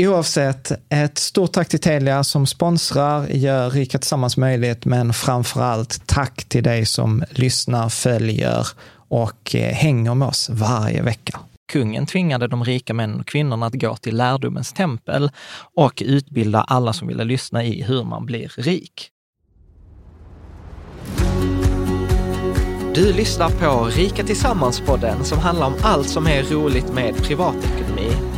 Oavsett, ett stort tack till Telia som sponsrar, gör Rika Tillsammans möjligt, men framför allt tack till dig som lyssnar, följer och eh, hänger med oss varje vecka. Kungen tvingade de rika männen och kvinnorna att gå till lärdomens tempel och utbilda alla som ville lyssna i hur man blir rik. Du lyssnar på Rika Tillsammans-podden som handlar om allt som är roligt med privatekonomi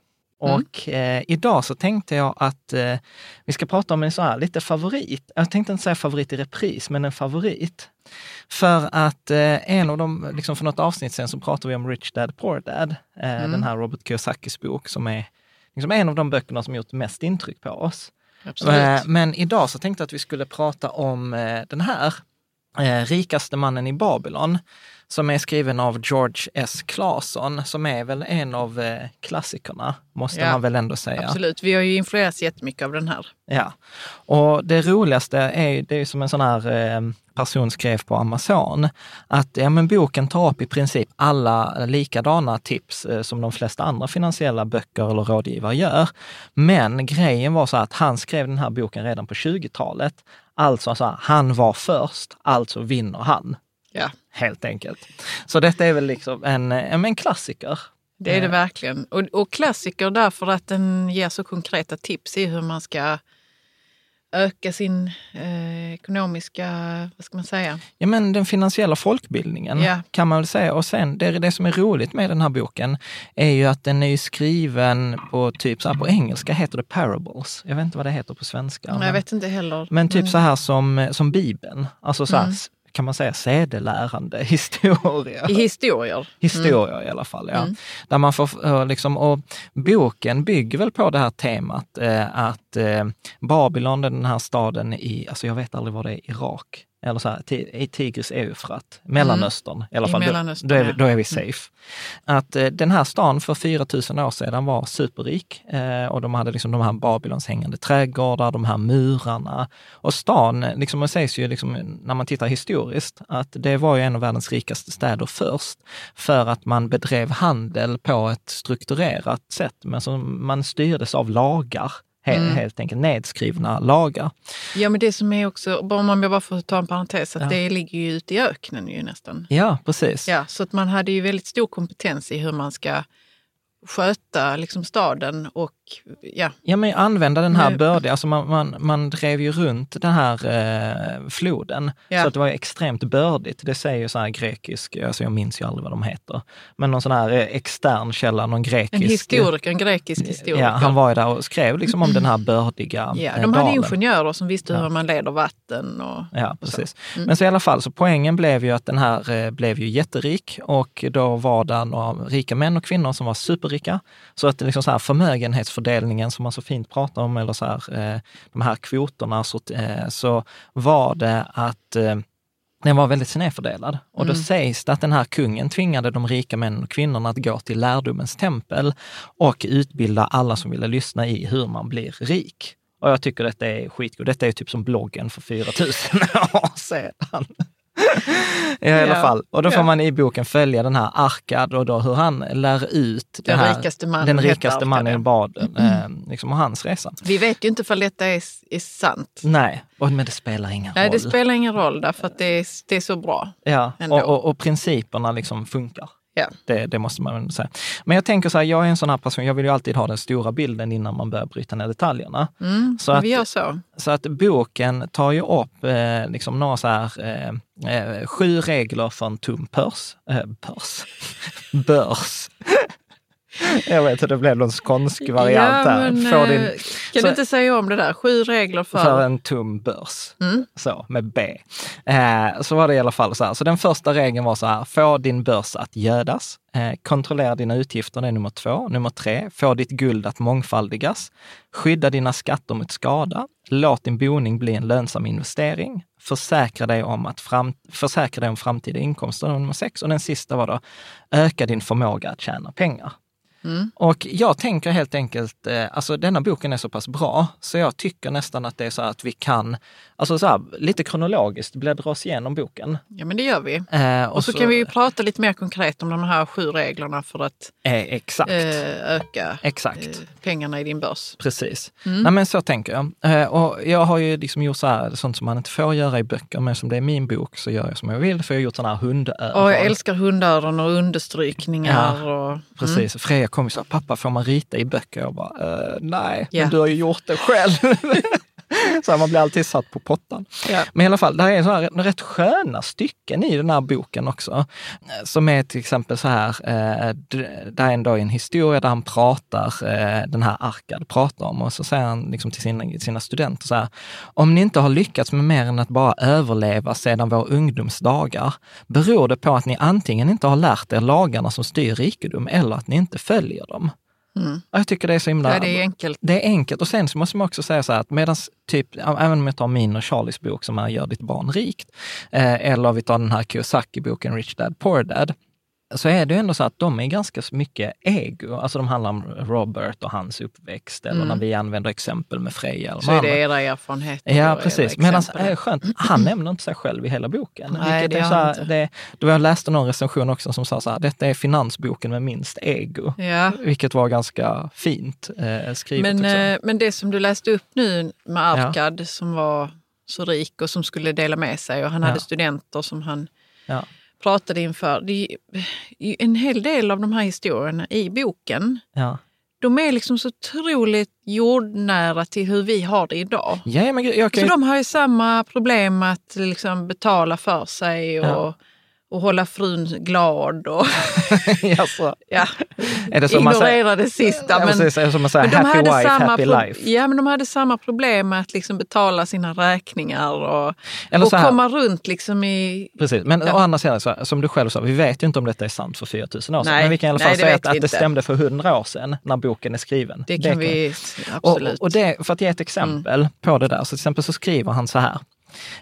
Mm. Och eh, idag så tänkte jag att eh, vi ska prata om en så här lite favorit. Jag tänkte inte säga favorit i repris, men en favorit. För att eh, en av dem, liksom för något avsnitt sen så pratade vi om Rich Dad Poor Dad, eh, mm. den här Robert Kiyosakis bok som är liksom en av de böckerna som gjort mest intryck på oss. Eh, men idag så tänkte jag att vi skulle prata om eh, den här, Rikaste mannen i Babylon som är skriven av George S. Claesson, som är väl en av eh, klassikerna, måste ja, man väl ändå säga. Absolut, vi har ju influerats jättemycket av den här. Ja, och det roligaste är, det är som en sån här eh, person skrev på Amazon, att ja, men boken tar upp i princip alla likadana tips eh, som de flesta andra finansiella böcker eller rådgivare gör. Men grejen var så att han skrev den här boken redan på 20-talet. Alltså, så här, han var först, alltså vinner han. Ja. Helt enkelt. Så detta är väl liksom en, en klassiker. Det är det verkligen. Och, och klassiker därför att den ger så konkreta tips i hur man ska öka sin eh, ekonomiska, vad ska man säga? Ja men den finansiella folkbildningen ja. kan man väl säga. Och sen, det, det som är roligt med den här boken är ju att den är skriven på typ så här, på engelska heter det parables. Jag vet inte vad det heter på svenska. Nej, jag vet inte heller. Men typ mm. så här som, som Bibeln. Alltså så här, mm kan man säga, sedelärande historia. I historier. Historier i alla fall, ja. Där man får, eh, liksom, och boken bygger väl på det här temat eh, att eh, Babylon, den här staden i, alltså jag vet aldrig vad det är, Irak, eller så här, ti- i Tigris Eufrat, Mellanöstern i alla I fall, då, Mellanöstern, då, är vi. Mm. då är vi safe. Att eh, den här stan för 4000 år sedan var superrik eh, och de hade liksom de här Babylons hängande trädgårdar, de här murarna. Och stan, eh, liksom, det sägs ju liksom, när man tittar historiskt, att det var ju en av världens rikaste städer först, för att man bedrev handel på ett strukturerat sätt, men som man styrdes av lagar. He- Mm. Helt enkelt nedskrivna lagar. Ja, men det som är också, bara om jag bara får ta en parentes, att Ja. det ligger ju ute i öknen ju nästan. Ja, precis. Ja, så att man hade ju väldigt stor kompetens i hur man ska sköta liksom staden och ja, Ja, men använda den här bördiga, alltså man, man, man drev ju runt den här eh, floden Ja. så att det var extremt bördigt. Det säger ju så här grekisk, alltså jag minns ju aldrig vad de heter, men någon sån här eh, extern källa, någon grekisk. en historiker, en grekisk historiker. Ja, han var ju där och skrev liksom om den här bördiga Ja, eh, de hade dalen. ingenjörer som visste Ja. hur man leder vatten. Och, Ja, precis. Mm. Men så i alla fall, så poängen blev ju att den här eh, blev ju jätterik och då var det några rika män och kvinnor som var superrika. Så att liksom så här förmögenhetsfördelningen som man så fint pratar om, eller så här, eh, de här kvoterna, så, eh, så var det att eh, den var väldigt snedfördelad. Och då sägs det att den här kungen tvingade de rika männen och kvinnorna att gå till lärdomens tempel och utbilda alla som ville lyssna i hur man blir rik. Och jag tycker detta är skitgod. Detta är typ som bloggen för 4000 år sedan. I alla Ja. fall. Och då får Ja. man i boken följa den här Arkad och då hur han lär ut Den här, rikaste mannen den rikaste mannen i ja. baden eh, liksom, och hans resa. Vi vet ju inte ifall detta är, är sant. Nej, och, men det spelar ingen Nej, roll. det spelar ingen roll därför att det är, det är så bra. Ja, och, och, och principerna liksom funkar. Ja. Det, det måste man säga. Men jag tänker så här, jag är en sån här person, jag vill ju alltid ha den stora bilden innan man börjar bryta ner detaljerna. Mm, Så att- vi gör så. Så att boken tar ju upp eh, liksom några så här, eh, eh, sju regler för en pörs. Eh, pörs? Börs. Jag vet att det blev någon skånsk variant ja, men, eh, din, kan så- du inte säga om det där? Sju regler för... för en tum börs. Mm. Så, med B. Eh, så var det i alla fall så här. Så den första regeln var så här, få din börs att gödas. Eh, kontrollera dina utgifter, det är nummer två. Nummer tre, få ditt guld att mångfaldigas. Skydda dina skatter mot skada. Låt din boning bli en lönsam investering. Försäkra dig om, att fram, försäkra dig om framtida inkomster, nummer sex. Och den sista var då, öka din förmåga att tjäna pengar. Och jag tänker helt enkelt, eh, alltså denna boken är så pass bra, så jag tycker nästan att det är så att vi kan, alltså så här, lite kronologiskt bläddra oss igenom boken. Ja, men det gör vi. Eh, Och så, kan vi ju prata lite mer konkret om de här sju reglerna för att Eh, exakt. eh, öka Exakt. eh, pengarna i din börs. Precis. Mm. Nej, men så tänker jag. Eh, och jag har ju liksom gjort så här, sånt som man inte får göra i böcker, men som det är min bok så gör jag som jag vill, för jag har gjort sådana här hundöron. Och jag älskar hundöron och understrykningar. Och, Precis. Freja kom och sa, pappa får man rita i böcker? Jag bara, eh, nej, Ja. men du har ju gjort det själv. så här, man blir alltid satt på pottan. Ja. Men i alla fall, det här är så här, rätt sköna stycken i den här boken också. eh, Som är till exempel så här, eh, det är ändå en historia där han pratar, eh, den här Arkad pratar om, och så säger han liksom till sina, sina studenter så här, om ni inte har lyckats med mer än att bara överleva sedan vår ungdomsdagar, beror det på att ni antingen inte har lärt er lagarna som styr rikedom eller att ni inte följer dem. Och Jag tycker det är så himla... Ja, det är enkelt. Det är enkelt. Och sen så måste man också säga så här att medan typ, även om jag tar min och Charlies bok som är Gör ditt barn rikt, eh, eller vi tar den här Kiyosaki-boken Rich Dad Poor Dad, så är det ju ändå så att de är ganska mycket ego. Alltså de handlar om Robert och hans uppväxt, eller när vi använder exempel med Freja. Eller Så är det era erfarenheter. Ja, precis. Medan är skönt, han nämner inte sig själv i hela boken. Nej, det är så här, det, då jag läste någon recension också som sa så här, detta är finansboken med minst ego. Ja. Vilket var ganska fint eh, skrivet Men, eh, men det som du läste upp nu med Arkad som var så rik och som skulle dela med sig och han Ja. hade studenter som han Ja. Pratade inför. Det en hel del av de här historierna i boken, Ja. de är liksom så otroligt jordnära till hur vi har det idag. Ja, men jag kan För de har ju samma problem att liksom betala för sig och, Ja. Och hålla frun glad och ja, Är det som man säger? ignorera det sista. Men, precis, är det som man säger, men de happy wife, samma happy life. Ja, men de hade samma problem med att liksom betala sina räkningar och, Eller och komma runt liksom i... Precis, men Ja. å andra sidan, så, som du själv sa, vi vet ju inte om detta är sant för 4000 år sedan. Nej, men vi kan i alla nej, fall det säga att, vi att det stämde för 100 år sedan när boken är skriven. Det kan vi Och, absolut. och det, för att ge ett exempel Mm. på det där, så till exempel så skriver han så här.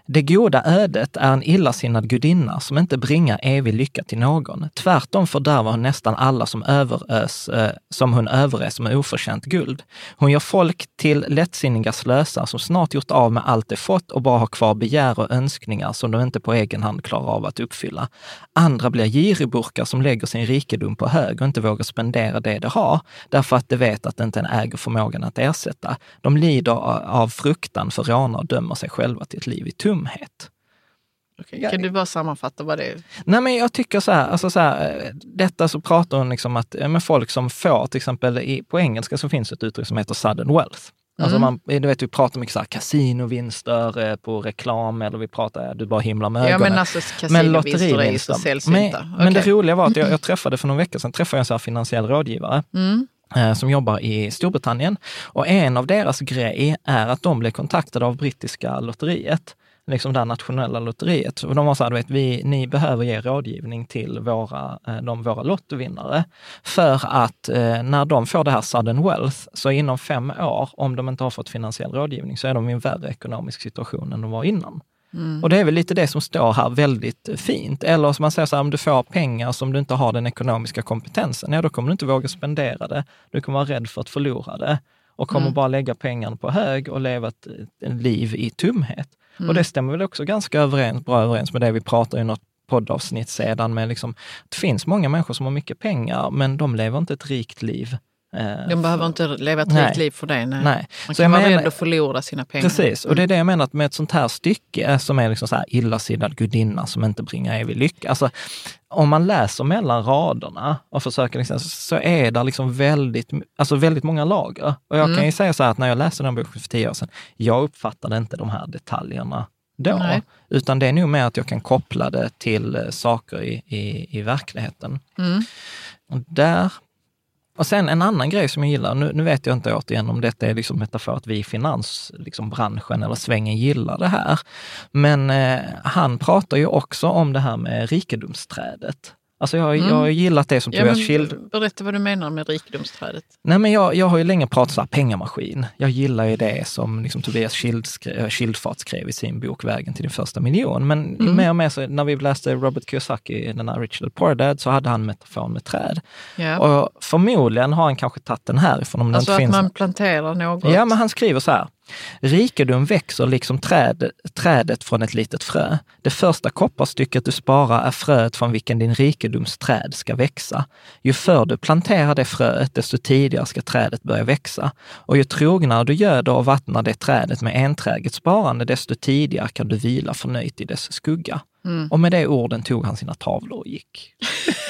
Det goda ödet är en illasinnad gudinna som inte bringar evig lycka till någon. Tvärtom fördärvar hon nästan alla som, överös, eh, som hon överös med oförtjänt guld. Hon gör folk till lättsinniga slösar som snart gjort av med allt de fått och bara har kvar begär och önskningar som de inte på egen hand klarar av att uppfylla. Andra blir giriburkar som lägger sin rikedom på hög och inte vågar spendera det de har, därför att de vet att de inte äger förmågan att ersätta. De lider av fruktan för rånar och dömer sig själva till ett liv i tumhet. Okej, Kan du bara sammanfatta vad det är? Nej, men jag tycker så här, alltså så här, eh, detta så pratar hon liksom att ja, men folk som får, till exempel i, på engelska så finns ett uttryck som heter sudden wealth. Alltså Mm. man, du vet, vi pratar mycket så här kasinovinster eh, på reklam eller vi pratar, du bara himlar med Ja, ögonen. men alltså kasinovinster är ju så Men, sällsynta. men det roliga var att jag, jag träffade för någon vecka sedan träffade jag en så här finansiell rådgivare Mm. Eh, som jobbar i Storbritannien. Och en av deras grej är att de blev kontaktade av brittiska lotteriet, liksom det nationella lotteriet. Och de var så här, vet, vi, ni behöver ge rådgivning till våra, eh, de, våra lottovinnare. För att eh, när de får det här sudden wealth, så inom fem år, om de inte har fått finansiell rådgivning, så är de i en värre ekonomisk situation än de var innan. Och det är väl lite det som står här väldigt fint. Eller som man säger så här, om du får pengar som du inte har den ekonomiska kompetensen, ja då kommer du inte våga spendera det. Du kommer vara rädd för att förlora det och kommer bara lägga pengarna på hög och leva ett, ett liv i tumhet. Och det stämmer väl också ganska överens, bra överens med det vi pratade i något poddavsnitt sedan med liksom, det finns många människor som har mycket pengar, men de lever inte ett rikt liv. Eh, De behöver inte leva ett rikt liv för det. Nej. Nej. Man Så kan vara rädd att förlora sina pengar. Precis, och det är det jag menar att med ett sånt här stycke som är liksom så här illasinnad gudinna som inte bringar evig lycka. Alltså, om man läser mellan raderna och försöker, liksom, så är det liksom väldigt, alltså väldigt många lager. Och jag kan ju säga så här att när jag läste den boken för tio år sedan, jag uppfattade inte de här detaljerna då, Nej. utan det är nog mer att jag kan koppla det till eh, saker i, i, i verkligheten. Mm. Och där och sen en annan grej som jag gillar, nu, nu vet jag inte återigen om detta är liksom metafor att vi i finansbranschen liksom branschen eller svängen gillar det här. Men eh, han pratar ju också om det här med rikedomsträdet. Alltså jag, jag har gillat det som Mm. Ja, Tobias Schild... berätta vad du menar med rikedomsträdet. Nej, men jag, jag har ju länge pratat så här pengamaskin. Jag gillar ju det som liksom Tobias Schild skrev, eh, Schildfart skrev i sin bok Vägen till din första miljon. Men Mm. mer och mer så, när vi läste Robert Kiyosaki, den här Rich Dad Poor Dad, så hade han metaforen med träd. Ja. Och förmodligen har han kanske tagit den härifrån om alltså att finns. man planterar något. Ja, men han skriver så här. Rikedom växer liksom träd, trädet från ett litet frö. Det första kopparstycket du sparar är fröet från vilken din rikedomsträd ska växa. Ju förr du planterar det fröet, desto tidigare ska trädet börja växa. Och ju trognare du göder och vattnar det trädet med enträget sparande, desto tidigare kan du vila förnöjt i dess skugga. Och med de orden tog han sina tavlor och gick.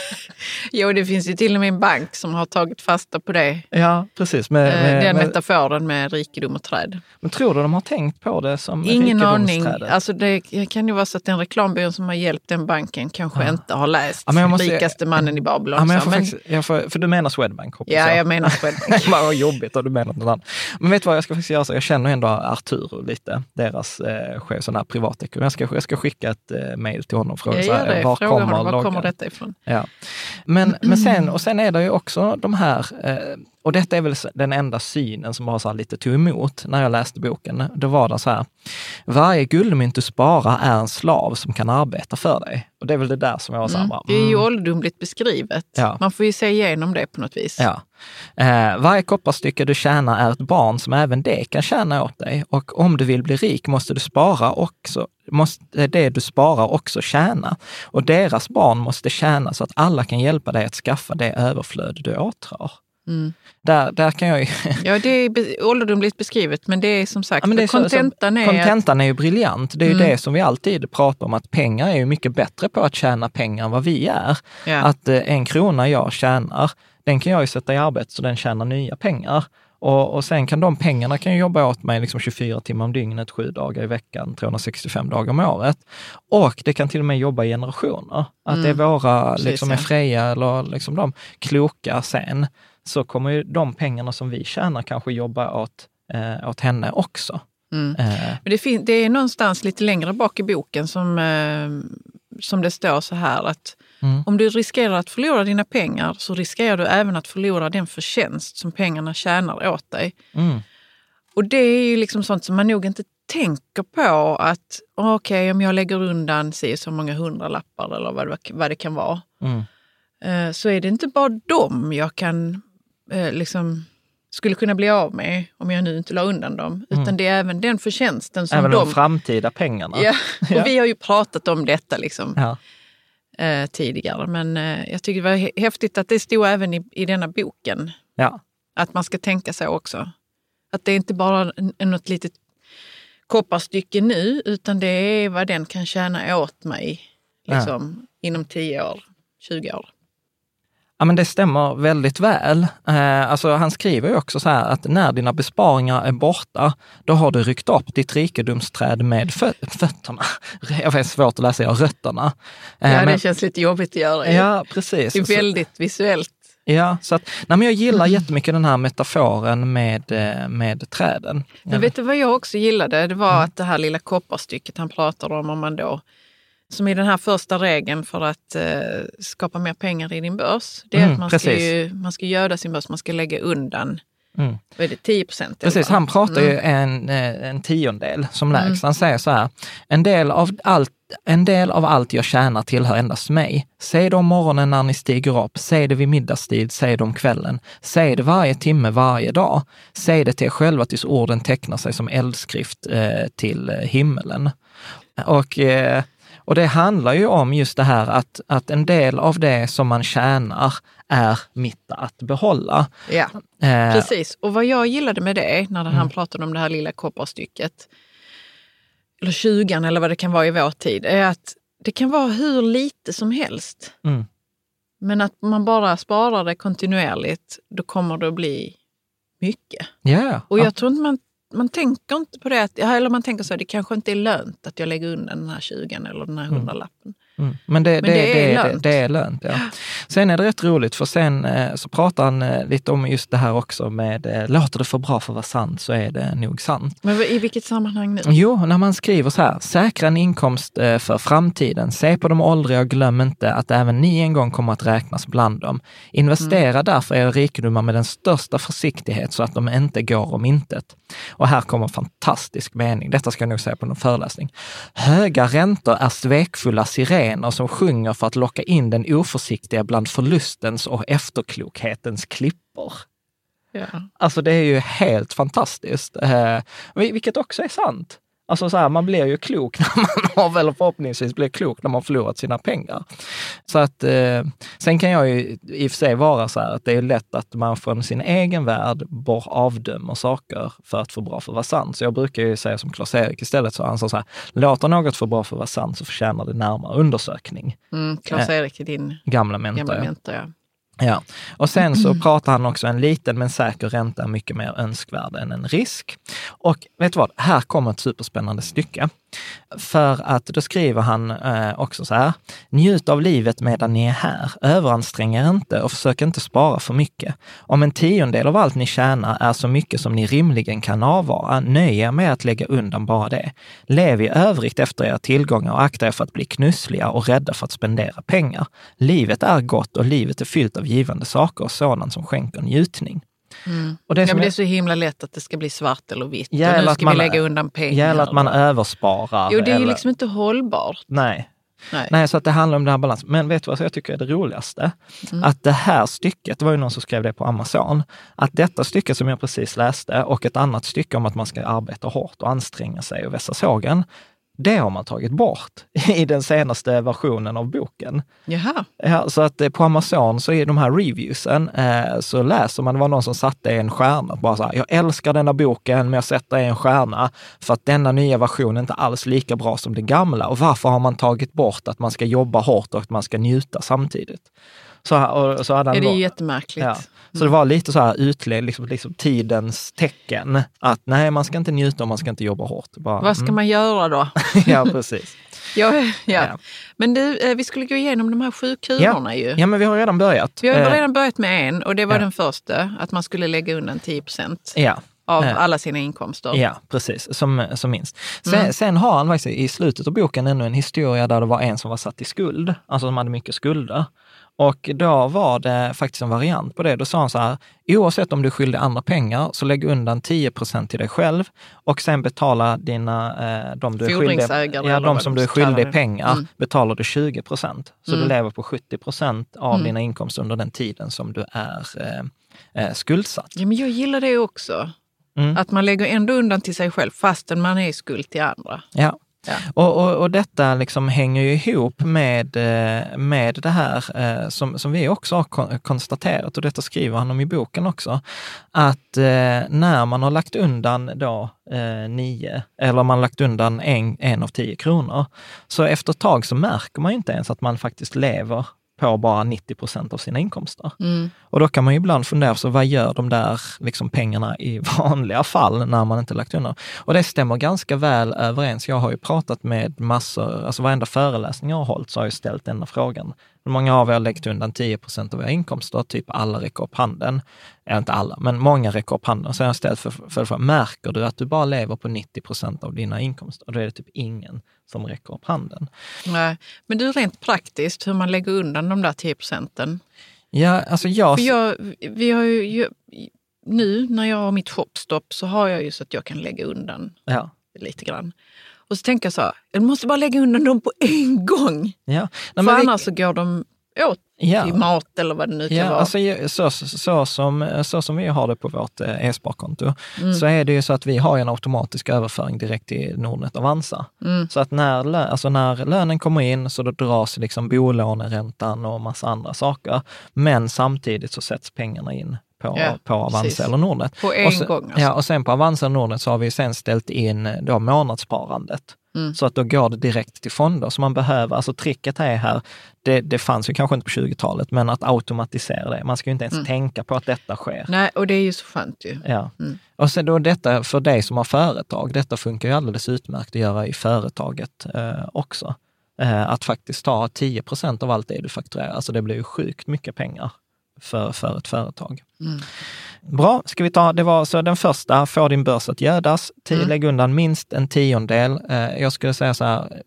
Jo, det finns ju till och med en bank som har tagit fasta på det. Ja, precis. Med, Eh, med, Den med, metaforen med rikedom och träd. men tror du de har tänkt på det som Ingen aning. Alltså det kan ju vara så att den reklambyrån som har hjälpt den banken kanske inte har läst Ja, jag måste- Rikaste mannen i Babylon. Ja, men jag får men- faktiskt, jag får, för du menar Swedbank hoppas ja, jag menar Swedbank. Vad jobbigt och du menar något annat. Men vet du vad, jag ska faktiskt göra så. Jag känner ändå Arturo lite, deras eh, chef, sån här privatekonom. Jag ska, jag ska skicka ett eh, mejl till honom och fråga Jag så här, det. var kommer honom, var kommer detta ifrån? Ja. Men, men sen, och sen är det ju också de här, eh, och detta är väl den enda synen som bara så lite tog emot när jag läste boken. Då var det så här, varje guldmynt du sparar är en slav som kan arbeta för dig. Och det är väl det där som jag var så här, bara, Det är ju mm. ålderdomligt beskrivet. Ja. Man får ju se igenom det på något vis. Ja. Eh, varje kopparstycke du tjänar är ett barn som även det kan tjäna åt dig. Och om du vill bli rik måste du spara också, måste det du sparar också tjäna. Och deras barn måste tjäna så att alla kan hjälpa dig att skaffa det överflöd du åtrar. Mm. Där, där kan jag ju... Ja, det är be- ålderdomligt beskrivet, men det är som sagt, Ja, är kontentan så- är att Mm. kontentan är ju briljant. Det är ju det som vi alltid pratar om, att pengar är ju mycket bättre på att tjäna pengar än vad vi är. Ja. Att eh, en krona jag tjänar, den kan jag ju sätta i arbete så den tjänar nya pengar. Och, och sen kan de pengarna kan jag jobba åt mig liksom 24 timmar om dygnet, sju dagar i veckan, 365 dagar om året. Och det kan till och med jobba i generationer. Att Mm. det är våra, Precis, liksom ja. med Freja eller liksom de kloka sen, så kommer ju de pengarna som vi tjänar kanske jobba åt, eh, åt henne också. Mm. Eh, Men det, det är någonstans lite längre bak i boken som, eh, som det står så här att Mm. om du riskerar att förlora dina pengar så riskerar du även att förlora den förtjänst som pengarna tjänar åt dig. mm, Och det är ju liksom sånt som man nog inte tänker på att okej, om jag lägger undan si så många hundralappar eller vad det, vad det kan vara, mm, eh, så är det inte bara dem jag kan eh, liksom skulle kunna bli av med om jag nu inte la undan dem. Utan det är även den förtjänsten som även de... de framtida pengarna. Ja, Ja. och vi har ju pratat om detta liksom, Ja. eh, tidigare. Men eh, jag tycker det var hä- häftigt att det stod även i, i denna boken. Ja. Att man ska tänka så också. Att det är inte bara en- något litet kopparstycke nu, utan det är vad den kan tjäna åt mig liksom, inom 10 år, 20 år. Ja, men det stämmer väldigt väl. Eh, alltså, han skriver ju också så här att när dina besparingar är borta, då har du ryckt upp ditt rikedomsträd med fö- fötterna. Jag vet, svårt att läsa, ja, rötterna. Eh, Ja, men- det känns lite jobbigt att göra. ja, precis. Det är väldigt visuellt. Ja, så att, nej, men jag gillar jättemycket den här metaforen med, eh, med träden. Men vet du vad jag också gillade? Det var Mm. att det här lilla kopparstycket han pratar om, om man då, som är den här första regeln för att eh, skapa mer pengar i din börs. Det är Mm, att man ska, ju, man ska göda sin börs, man ska lägga undan Mm. vad är det, 10 procent. Precis, han pratar ju en, eh, en tiondel som lägst. Han säger så här, en del, av allt, en del av allt jag tjänar tillhör endast mig. Säg det om morgonen när ni stiger upp, säg det vid middagstid, säg det om kvällen. Säg det varje timme, varje dag. Säg det till er själva tills orden tecknar sig som eldskrift eh, till eh, himmelen. Och, eh, och det handlar ju om just det här att, att en del av det som man tjänar är mitt att behålla. Ja, Eh, precis. Och vad jag gillade med det, när han Mm. pratade om det här lilla kopparstycket, eller 20 eller vad det kan vara i vår tid, är att det kan vara hur lite som helst. Mm. Men att man bara sparar det kontinuerligt, då kommer det att bli mycket. Ja, Och jag tror inte man, man tänker inte på det, att, eller man tänker så, det kanske inte är lönt att jag lägger undan den här 20 eller den här 100 lappen. Mm. Men, det, Men det, det är det, är lönt. Ja. Sen är det rätt roligt, för sen eh, så pratar han eh, lite om just det här också med, eh, låter det för bra för att vara sant så är det nog sant. Men i vilket sammanhang nu? Jo, när man skriver så här, säkra en inkomst för framtiden, se på de åldriga och glöm inte att även ni en gång kommer att räknas bland dem. Investera därför era rikedomar med den största försiktighet så att de inte går om intet. Och här kommer en fantastisk mening, detta ska jag nog säga på någon föreläsning. Höga räntor är svekfulla sirener som sjunger för att locka in den oförsiktiga bland förlustens och efterklokhetens klippor. Ja. Alltså det är ju helt fantastiskt, eh, vil- vilket också är sant. Alltså så här, man blir ju klok när man har, eller förhoppningsvis blir klok när man förlorat sina pengar. Så att, eh, sen kan jag ju i och för sig vara så här att det är lätt att man från sin egen värld bor avdömer saker för att få bra för att vara sant. Så jag brukar ju säga som Klas-Erik istället, så han sa så här, låter något för bra för att vara sant så förtjänar det närmare undersökning. Mm, Klas-Erik är din Gamla mentor. gamla mentor. Ja. Ja, och sen så pratar han också en liten men säker ränta mycket mer önskvärd än en risk. Och vet du vad, här kommer ett superspännande stycke. För att då skriver han eh, också så här, njut av livet medan ni är här, överansträng er inte och försök inte spara för mycket. Om en tiondel av allt ni tjänar är så mycket som ni rimligen kan avvara, nöj er med att lägga undan bara det. Lev i övrigt efter era tillgångar och akta er för att bli knussliga och rädda för att spendera pengar. Livet är gott och livet är fyllt av givande saker och sådant som skänker njutning. Och det Ja, men det är så himla lätt att det ska bli svart eller vitt. Ja, och nu att ska man- vi lägga undan pengar. Eller att man översparar. Jo, det är ju eller, liksom inte hållbart. Nej. Nej. Nej, så att det handlar om den här balansen. Men vet du vad jag tycker är det roligaste? Mm. Att det här stycket, det var ju någon som skrev det på Amazon, att detta stycke som jag precis läste och ett annat stycke om att man ska arbeta hårt och anstränga sig och vässa sågen, det har man tagit bort i den senaste versionen av boken. Jaha. Ja, så att eh, på Amazon så är de här reviewsen, eh, så läser man, det var någon som satte en stjärna, bara så här, jag älskar denna boken, men jag sätter en stjärna för att denna nya version är inte alls lika bra som den gamla. Och varför har man tagit bort att man ska jobba hårt och att man ska njuta samtidigt? Så, och, så hade han Är det är jättemärkligt. Ja. Så det var lite så här utled, liksom, liksom tidens tecken. Att nej, man ska inte njuta och man ska inte jobba hårt. Bara, Vad ska mm. man göra då? Ja, precis. ja, ja. Ja. Men du, eh, vi skulle gå igenom de här sju kulorna ju. Ja, men vi har redan börjat. Vi har Eh, redan börjat med en och det var den första, att man skulle lägga undan 10 procent Ja, av Eh. alla sina inkomster. Ja, precis. Som, som minst. Sen, Mm. sen har han faktiskt i slutet av boken ännu en historia där det var en som var satt i skuld, alltså som hade mycket skulder. Och då var det faktiskt en variant på det. Då sa han så här, oavsett om du skyldig andra pengar, så lägg undan 10 procent till dig själv och sen betala dina, eh, de du är skyldig, ja, de som du är skyldig pengar, Mm. betalar du 20 procent. Så du Mm. lever på 70 procent av dina inkomster under den tiden som du är eh, eh, skuldsatt. Ja, men jag gillar det också. Mm. Att man lägger ändå undan till sig själv fastän man är skuld till andra. Ja. Ja. Och, och, och detta liksom hänger ju ihop med, eh, med det här eh, som, som vi också har konstaterat, och detta skriver han om i boken också, att eh, när man har lagt undan då eh, nio, eller man har lagt undan en, en av tio kronor, så efter ett tag så märker man ju inte ens att man faktiskt lever på bara 90 procent av sina inkomster. Mm. Och då kan man ju ibland fundera, så vad gör de där liksom pengarna i vanliga fall när man inte lagt undan? Och det stämmer ganska väl överens. Jag har ju pratat med massor, alltså varenda föreläsning jag har hållit så har jag ställt denna frågan. Hur många av er har lagt undan 10 procent av era inkomster? Typ alla räcker upp handen. Ja, inte alla, men många räcker upp handen. Så jag har ställt för, för, för märker du att du bara lever på 90 procent av dina inkomster? Och då är det typ ingen som räcker upp handen. Nej. Men du, rent praktiskt, hur man lägger undan de där 10 procenten. Ja, alltså jag... För jag, vi har ju, ju- nu när jag har mitt shopstopp så har jag ju så att jag kan lägga undan ja. lite grann. Och så tänker jag så här, jag måste bara lägga undan dem på en gång. Ja. Nej, För men vi- annars så går de åt ja. till mat eller vad det nu kan Ja, vara. alltså, så, så, så, som, så som vi har det på vårt eh, e-sparkonto, Mm. så är det ju så att vi har en automatisk överföring direkt till Nordnet Avanza. Mm. Så att när, alltså när lönen kommer in så då dras liksom bolåneräntan och massa andra saker. Men samtidigt så sätts pengarna in på, Ja, på Avanza precis. eller Nordnet. På en och sen, gång alltså. Ja, och sen på Avanza och Nordnet så har vi sen ställt in då månadssparandet. Mm. Så att då går det direkt till fonder. Så man behöver, alltså tricket är här, det, det fanns ju kanske inte på 20-talet, men att automatisera det. Man ska ju inte ens Mm. tänka på att detta sker. Nej, och det är ju så skönt ju. Ja. Mm. Och sen då detta för dig som har företag, detta funkar ju alldeles utmärkt att göra i företaget eh, också. Eh, att faktiskt ta 10 procent av allt det du fakturerar, alltså det blir ju sjukt mycket pengar för, för ett företag. Mm. Bra, ska vi ta, det var så den första, få din börs att gödas. Tio, Mm. Lägg undan minst en tiondel. Eh, jag skulle säga så här,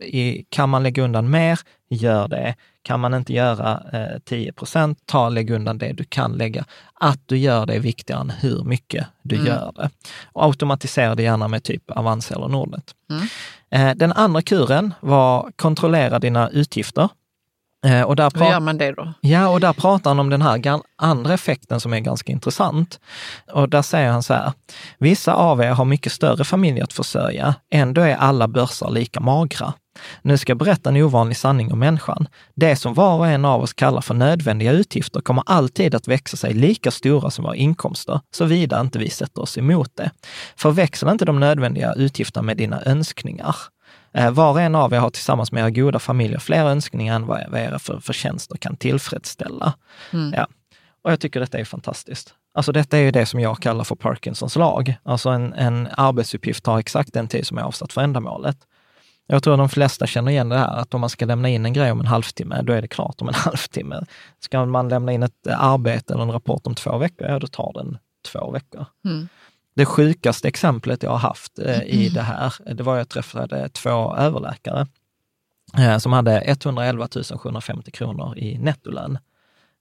kan man lägga undan mer, gör det. Kan man inte göra eh, 10 procent, ta lägg undan det du kan lägga. Att du gör det är viktigare än hur mycket du Mm. gör det. Och automatisera det gärna med typ Avanza eller Nordnet. Mm. Eh, den andra kuren var kontrollera dina utgifter. Eh, och där Hur gör man det då? Ja, och där pratar han om den här andra effekten som är ganska intressant. Och där säger han så här, vissa av er har mycket större familj att försörja, ändå är alla börsar lika magra. Nu ska jag berätta en ovanlig sanning om människan. Det som var och en av oss kallar för nödvändiga utgifter kommer alltid att växa sig lika stora som våra inkomster, såvida inte vi sätter oss emot det. Förväxla inte de nödvändiga utgifterna med dina önskningar. Eh, Var och en av er har tillsammans med era goda familjer fler önskningar än vad vad era för, förtjänster kan tillfredsställa. Mm. Ja. Och jag tycker detta är fantastiskt. Alltså detta är ju det som jag kallar för Parkinsons lag. Alltså en, en arbetsuppgift tar exakt den tid som är avsatt för ändamålet. Jag tror de flesta känner igen det här, att om man ska lämna in en grej om en halvtimme, då är det klart om en halvtimme. Ska man lämna in ett arbete eller en rapport om två veckor, ja då tar den två veckor. Mm. Det sjukaste exemplet jag har haft eh, i det här, det var jag träffade två överläkare eh, som hade 111 750 kronor i nettolön.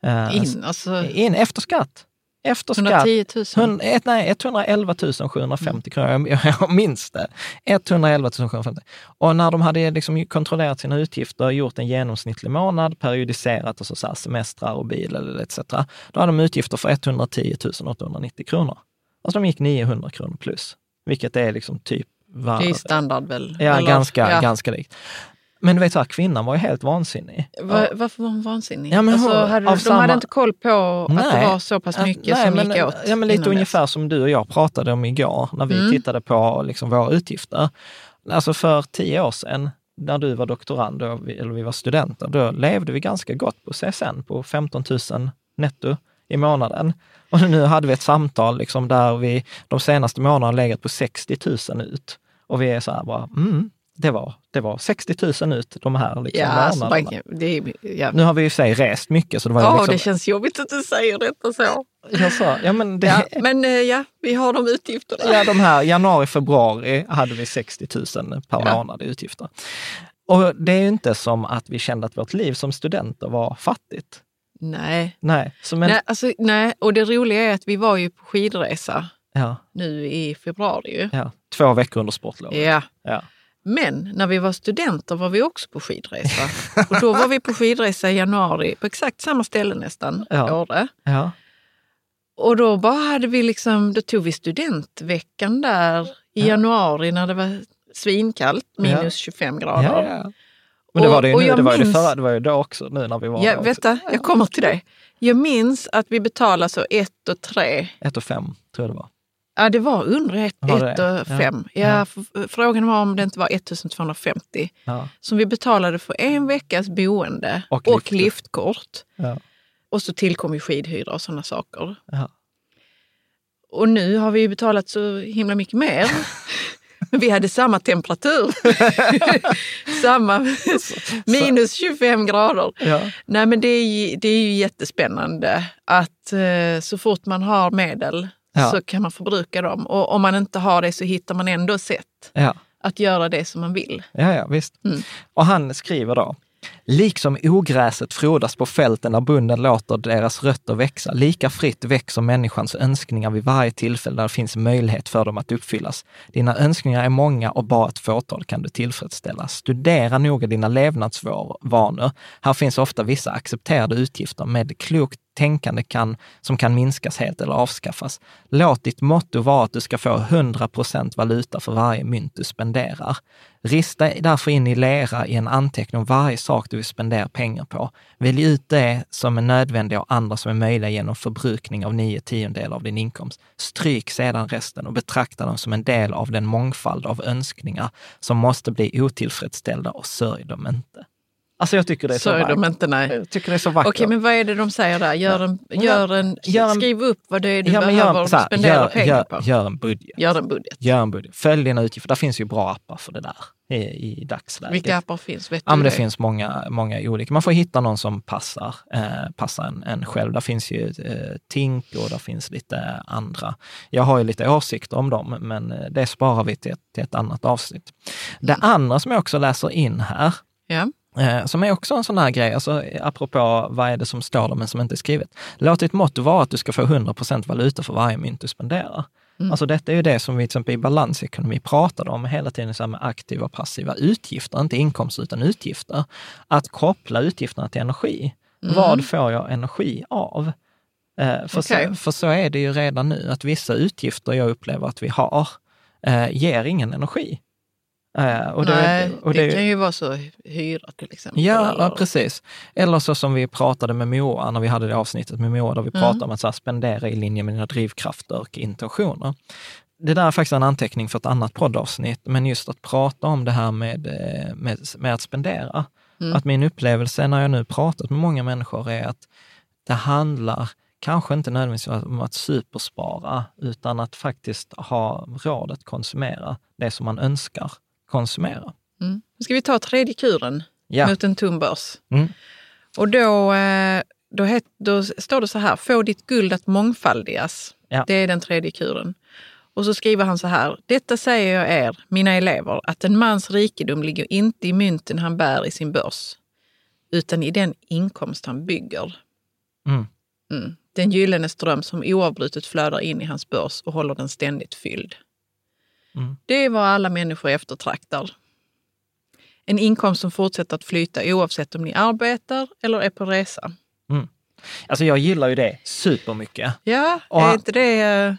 Eh, In, alltså in efter skatt. Efter skatt. 110 000. Hund- ett, nej, 111 750 kronor, jag, jag minns det. 111 750. Och när de hade liksom kontrollerat sina utgifter, gjort en genomsnittlig månad, periodiserat, alltså så här semestrar och bil eller etc. Då hade de utgifter för 110 890 kronor. Alltså de gick 900 kronor plus, vilket är liksom typ... Var, det är standard väl? ja, Eller- ganska, ja. ganska likt. Men du vet, så här, kvinnan var ju helt vansinnig. Va, varför var hon vansinnig? Ja, men alltså, hon- hade, de samma- hade inte koll på att Nej. det var så pass Att- mycket nej, som men, gick åt? Ja, men lite ungefär dess. som du och jag pratade om igår när vi Mm. tittade på liksom våra utgifter. Alltså för tio år sedan, när du var doktorand, vi, eller vi var studenter, då levde vi ganska gott på CSN, på 15 000 netto i månaden. Och nu hade vi ett samtal liksom där vi de senaste månaderna legat på 60 000 ut. Och vi är så här bara, mm, det var, det var 60 000 ut de här liksom, Ja, alltså, månaderna. bara- det, ja. Nu har vi ju sig rest mycket, så det var Åh, liksom... det känns jobbigt att du säger detta så. Jag sa, ja men det, Ja, men eh, ja, vi har de utgifterna. Ja, de här januari, februari hade vi 60 000 per Ja. månad i utgifter. Och det är ju inte som att vi kände att vårt liv som studenter var fattigt. Nej. Nej, men, nej, alltså, nej, och det roliga är att vi var ju på skidresa ja, nu i februari. Ja, två veckor under sportlovet. Ja. Ja. Men när vi var studenter var vi också på skidresa. och då var vi på skidresa i januari på exakt samma ställe nästan, Ja. Åre. Ja, Och då bara hade vi liksom, då tog vi studentveckan där i Ja. januari när det var svinkallt, minus Ja. 25 ja, grader. Men det var det ju nu, jag det var ju det minns- förra, det var ju då också, nu när vi var Ja, där vänta, jag kommer till det. Jag minns att vi betalade så ett och tre. Ett och fem, tror jag det var. Ja, det var under ett, Var det ett det? och Ja. fem. Ja, Ja. Frågan var om det inte var 1250 Ja, som vi betalade för en veckas boende Och och, liftkort. Och så tillkom ju skidhyra och sådana saker. Och nu har vi ju betalat så himla mycket mer. Vi hade samma temperatur. samma minus 25 grader. ja. Nej men det är, det är ju jättespännande att eh, så fort man har medel Ja. så kan man förbruka dem. Och om man inte har det så hittar man ändå sätt ja. att göra det som man vill. Ja, ja, visst. Mm. Och han skriver då, Liksom ogräset frodas på fälten när bunden låter deras rötter växa, lika fritt växer människans önskningar vid varje tillfälle där det finns möjlighet för dem att uppfyllas. Dina önskningar är många och bara ett fåtal kan du tillfredsställa. Studera noga dina levnadsvanor. Här finns ofta vissa accepterade utgifter med klokt tänkande kan, som kan minskas helt eller avskaffas. Låt ditt motto vara att du ska få 100% valuta för varje mynt du spenderar. Rista därför in i lera i en anteckning om varje sak du vill spendera pengar på. Välj ut det som är nödvändiga och andra som är möjliga genom förbrukning av nio tiondelar av din inkomst. Stryk sedan resten och betrakta dem som en del av den mångfald av önskningar som måste bli otillfredsställda och sörj dem inte. Alltså jag tycker det är så, Så är de vackert. inte, nej. Jag tycker det är så vackert. Okej, men vad är det de säger där? Gör en, gör en, Gör en- skriv upp vad det är du Ja, behöver gör, här, spendera gör, pengar gör, på. gör en budget. Gör en budget. Gör en budget. Följ dina utgifter. Där finns ju bra appar för det där i, i dagsläget. Vilka appar finns? Vet Ja, men det finns många, många olika. Man får hitta någon som passar, eh, passar en, en själv. Där finns ju eh, Tink och där finns lite andra. Jag har ju lite åsikter om dem, men eh, det sparar vi till ett, till ett annat avsnitt. Det andra som jag också läser in här, Ja. Eh, som är också en sån här grej, alltså, apropå vad är det som står där men som inte är skrivet. Låt ditt motto vara att du ska få 100% valuta för varje mynt du spenderar. Alltså detta är ju det som vi till exempel i balansekonomi pratade om hela tiden, så här med aktiva och passiva utgifter, inte inkomster utan utgifter. Att koppla utgifterna till energi. Vad får jag energi av? Eh, för, Okej. så, för så är det ju redan nu, att vissa utgifter jag upplever att vi har eh, ger ingen energi. Eh, och det, Nej, och det, det- kan ju vara så hyra till exempel. Ja, eller- precis. Eller så som vi pratade med Moa, när vi hade det avsnittet med Moa, där vi Mm. pratade om att så här, spendera i linje med dina drivkrafter och intentioner. Det där är faktiskt en anteckning för ett annat poddavsnitt, men just att prata om det här med, eh, med, med att spendera. Mm. Att min upplevelse när jag nu pratat med många människor är att det handlar kanske inte nödvändigtvis om att superspara, utan att faktiskt ha råd att konsumera det som man önskar konsumera. Mm. Ska vi ta tredje kuren Ja. mot en tom börs. Mm. Och då, eh, då, het, då står det så här, få ditt guld att mångfaldigas. Ja. Det är den tredje kuren. Och så skriver han så här, detta säger jag er, mina elever, att en mans rikedom ligger inte i mynten han bär i sin börs, utan i den inkomst han bygger. Mm. Mm. Den gyllene ström som oavbrutet flödar in i hans börs och håller den ständigt fylld. Mm. Det är vad alla människor eftertraktar. En inkomst som fortsätter att flyta oavsett om ni arbetar eller är på resa. Alltså jag gillar ju det supermycket. Ja, Och är inte det, eh,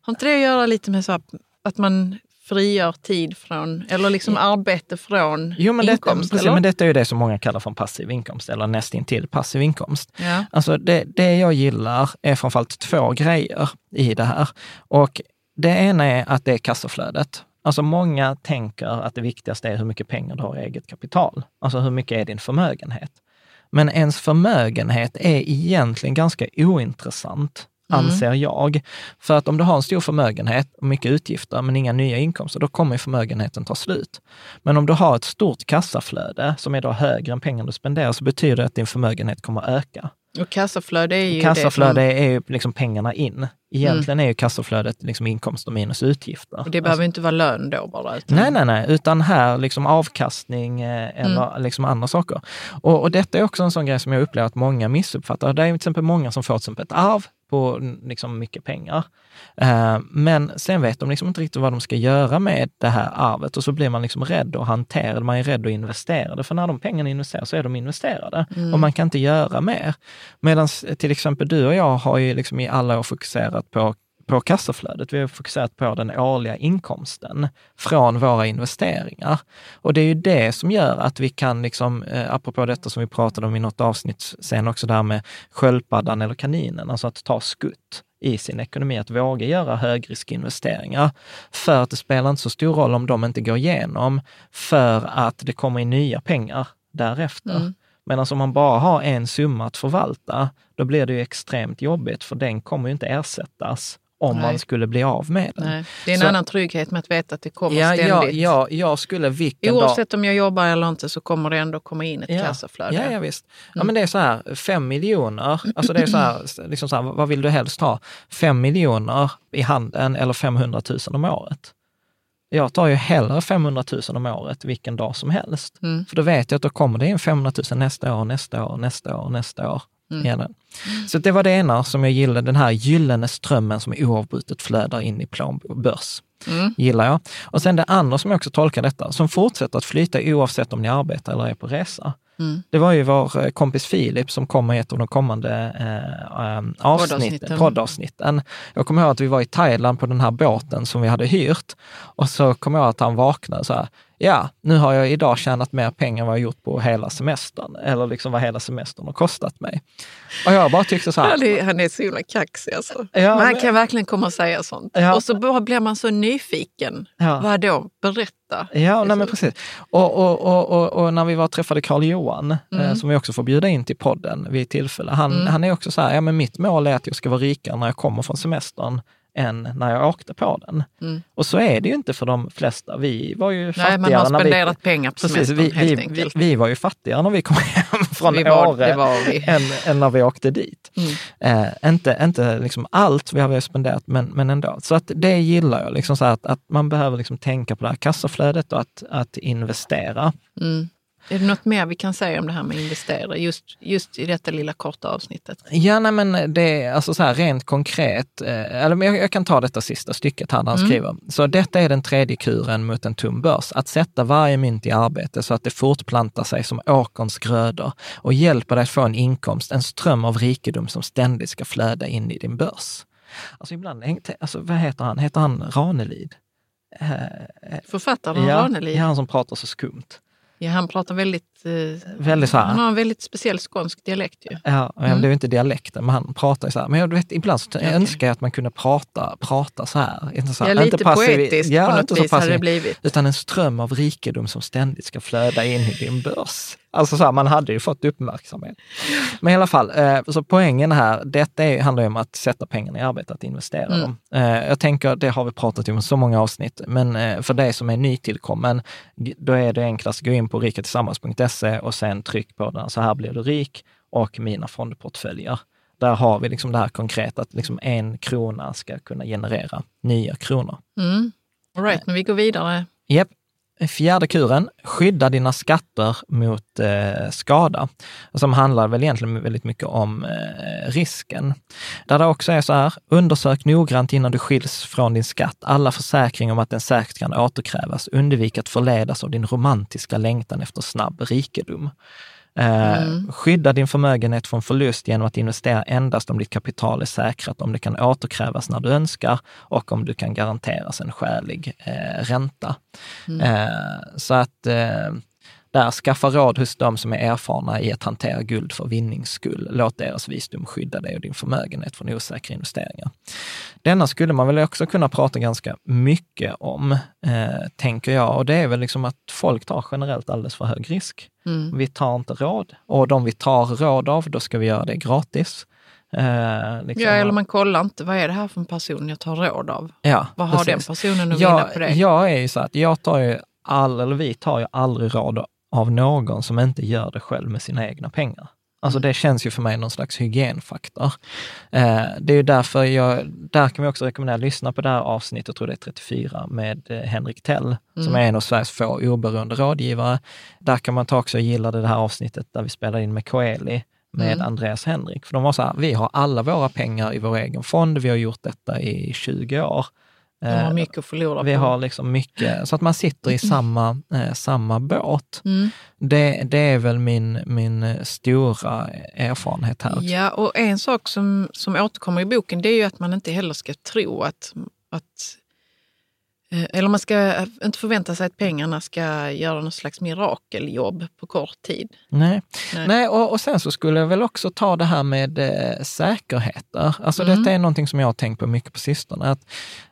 har inte det att göra lite med så att- att man frigör tid från, eller liksom arbete från Jo, men, detta, inkomst? precis, eller? men detta är ju det som många kallar för en passiv inkomst, eller nästintill passiv inkomst. Ja. Alltså det, det jag gillar är framförallt två grejer i det här. Och det ena är att det är kassaflödet. Alltså många tänker att det viktigaste är hur mycket pengar du har i eget kapital. Alltså hur mycket är din förmögenhet? Men ens förmögenhet är egentligen ganska ointressant, Mm. anser jag. För att om du har en stor förmögenhet och mycket utgifter men inga nya inkomster, då kommer förmögenheten ta slut. Men om du har ett stort kassaflöde som är då högre än pengarna du spenderar, så betyder det att din förmögenhet kommer att öka. Och kassaflöde är ju Kassaflöde det som, är ju liksom pengarna in. Egentligen är ju kassaflödet liksom inkomster minus utgifter. och det behöver inte vara lön då bara. Utan, Nej, nej, nej, utan här liksom avkastning eh, eller liksom andra saker. Och, och detta är också en sån grej som jag upplever att många missuppfattar. Det är till exempel många som får till exempel ett arv på mm, liksom mycket pengar. Eh, men sen vet de liksom inte riktigt vad de ska göra med det här arvet och så blir man liksom rädd att hantera det. Man är rädd att investera det, för när de pengarna investeras så är de investerade och man kan inte göra mer. Medan till exempel du och jag har ju liksom i alla år fokuserat på på kassaflödet. Vi har fokuserat på den årliga inkomsten från våra investeringar. Och det är ju det som gör att vi kan, liksom, eh, apropå detta som vi pratade om i något avsnitt sen också, det här med sköldpaddan eller kaninen, alltså att ta skutt i sin ekonomi, att våga göra högriskinvesteringar. För att det spelar inte så stor roll om de inte går igenom, för att det kommer in nya pengar därefter. Mm. Medan om man bara har en summa att förvalta, då blir det ju extremt jobbigt, för den kommer ju inte ersättas om Nej. man skulle bli av med den. Nej, det är en Så- annan trygghet med att veta att det kommer Ja, ja, ständigt. ja, jag skulle vilken dag... Oavsett om jag jobbar eller inte så kommer det ändå komma in ett Ja. kassaflöde. Ja, ja, visst. Ja, men det är så här, fem miljoner, alltså det är så här, liksom så här, vad vill du helst ha? Fem miljoner i handen eller 500 000 om året? Jag tar ju hellre 500 000 om året vilken dag som helst. Mm. För då vet jag att då kommer det in 500 000 nästa år, nästa år, nästa år, nästa år. Mm. Så det var det ena som jag gillade, den här gyllene strömmen som oavbrutet flödar in i plånbok börs. Mm. Gillar jag. Och sen det andra som jag också tolkar detta, som fortsätter att flyta oavsett om ni arbetar eller är på resa. Mm. Det var ju vår eh, kompis Filip som kommer i ett av de kommande eh, eh, avsnitt, Poddavsnitten. Jag kommer ihåg att vi var i Thailand på den här båten som vi hade hyrt och så kommer jag ihåg att han vaknade så här, ja, nu har jag idag tjänat mer pengar än vad jag gjort på hela semestern, eller liksom vad hela semestern har kostat mig. Och jag bara tyckte så här, Han är, han är så himla kaxig alltså. Ja, men han men- kan verkligen komma och säga sånt. Ja. Och så blir man så nyfiken. Ja. Vad då? Berätta. Ja, nej, men precis. Och, och, och, och, och när vi var träffade Carl Johan, Mm. eh, som vi också får bjuda in till podden vid tillfälle, han, han är också så här, ja men mitt mål är att jag ska vara rikare när jag kommer från semestern än när jag åkte på den. Mm. Och så är det ju inte för de flesta. Vi var ju fattigare Nej, man har när spenderat vi, pengar på Precis, semestern vi, helt vi, vi, vi var ju fattigare när vi kom hem från Vi var- Åre var. Än, än när vi åkte dit. Mm. Eh, inte inte liksom allt vi har spenderat, men, men ändå. Så att det gillar jag, liksom så att, att man behöver liksom tänka på det här kassaflödet och att, att investera. Mm. Är det något mer vi kan säga om det här med investera just, just i detta lilla korta avsnittet? Ja, nej, men det är alltså så här rent konkret, eh, eller jag, jag kan ta detta sista stycket här när han skriver. Så detta är den tredje kuren mot en tom börs, att sätta varje mynt i arbete så att det fortplantar sig som åkerns grödor och hjälper dig att få en inkomst, en ström av rikedom som ständigt ska flöda in i din börs. Alltså ibland, alltså, vad heter han? Heter han Ranelid? Författaren ja, Ranelid, ja, han som pratar så skumt. Ja, han pratar väldigt... Eh, Väldigt så här. han har en väldigt speciell skånsk dialekt ju. Ja, mm. det är ju inte dialekten, men han pratar ju så här. Men jag vet, ibland så önskar jag att man kunde prata, prata så här. Inte så här Ja, lite inte passiv- poetiskt ja, på något vis hade det passiv, blivit. Utan en ström av rikedom som ständigt ska flöda in i din börs. Alltså så här, man hade ju fått uppmärksamhet. Men i alla fall, eh, så poängen här, detta är, handlar ju om att sätta pengarna i arbete, att investera Mm. dem. Eh, jag tänker, det har vi pratat om i så många avsnitt, men för dig som är nytillkommen, då är det enklast att gå in på rikatillsammans.se och sen tryck på den, så här blir du rik och mina fondportföljer. Där har vi liksom det här konkreta, att liksom en krona ska kunna generera nya kronor. Mm. All right, men vi går vidare. Japp. Fjärde kuren, skydda dina skatter mot eh, skada. Som handlar väl egentligen väldigt mycket om eh, risken. Där det också är så här, undersök noggrant innan du skiljs från din skatt alla försäkringar om att den säkert kan återkrävas. Undvik att förledas av din romantiska längtan efter snabb rikedom. Eh, Skydda din förmögenhet från förlust genom att investera endast om ditt kapital är säkrat, om det kan återkrävas när du önskar och om du kan garanteras en skälig eh, ränta. Eh, så att eh, Där, skaffa råd hos de som är erfarna i att hantera guld för vinnings skull. Låt deras visdom skydda dig och din förmögenhet från osäkra investeringar. Denna skulle man väl också kunna prata ganska mycket om, eh, tänker jag. Och det är väl liksom att folk tar generellt alldeles för hög risk. Mm. Vi tar inte råd. Och de vi tar råd av, då ska vi göra det gratis. Eh, liksom, Ja, eller man kollar inte, vad är det här för en person jag tar råd av? ja, Vad har den precis. personen att vinna jag, på det? Jag är ju så att jag tar ju all, eller vi tar ju aldrig råd av någon som inte gör det själv med sina egna pengar. Alltså Mm. det känns ju för mig någon slags hygienfaktor. Eh, det är ju därför jag, där kan vi också rekommendera att lyssna på det här avsnittet, jag tror det är 34, med eh, Henrik Tell, som Mm. är en av Sveriges få oberoende rådgivare. Där kan man ta också, jag gillade det här avsnittet där vi spelade in med Coeli, med Mm. Andreas Henrik. För de var så här, vi har alla våra pengar i vår egen fond, vi har gjort detta i 20 år. De har Eh, mycket att förlora vi på. har liksom mycket, så att man sitter i samma, eh, samma båt. Mm. Det, det är väl min, min eh, stora erfarenhet här. Ja, och en sak som, som återkommer i boken det är ju att man inte heller ska tro att, att eller man ska inte förvänta sig att pengarna ska göra något slags mirakeljobb på kort tid. Nej, Nej. Nej och, och sen så skulle jag väl också ta det här med eh, säkerheter. Alltså Mm. detta är någonting som jag har tänkt på mycket på sistone. Att,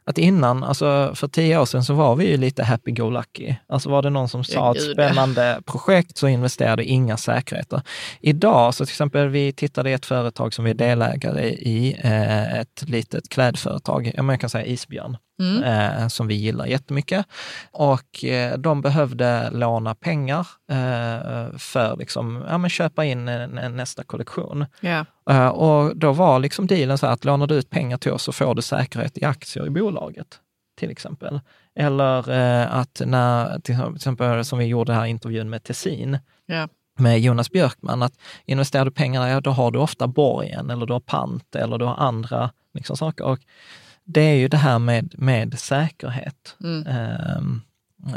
att innan, alltså för tio år sedan så var vi ju lite happy-go-lucky. Alltså var det någon som sa ett spännande projekt så investerade inga säkerheter. Idag, så till exempel vi tittade i ett företag som vi är delägare i, eh, ett litet klädföretag, jag kan säga Isbjörn Mm. eh, som vi gillar jättemycket. Och eh, de behövde låna pengar eh, för liksom, ja, köpa in en, en nästa kollektion. Eh, och då var liksom dealen så här att lånar du ut pengar till oss så får du säkerhet i aktier i bolaget, till exempel. Eller eh, att när, till exempel som vi gjorde här intervjun med Tessin, Ja. med Jonas Björkman, att investerar du pengarna, ja, då har du ofta borgen eller du har pant eller du har andra liksom, saker. Och det är ju det här med, med säkerhet. Mm. Ehm,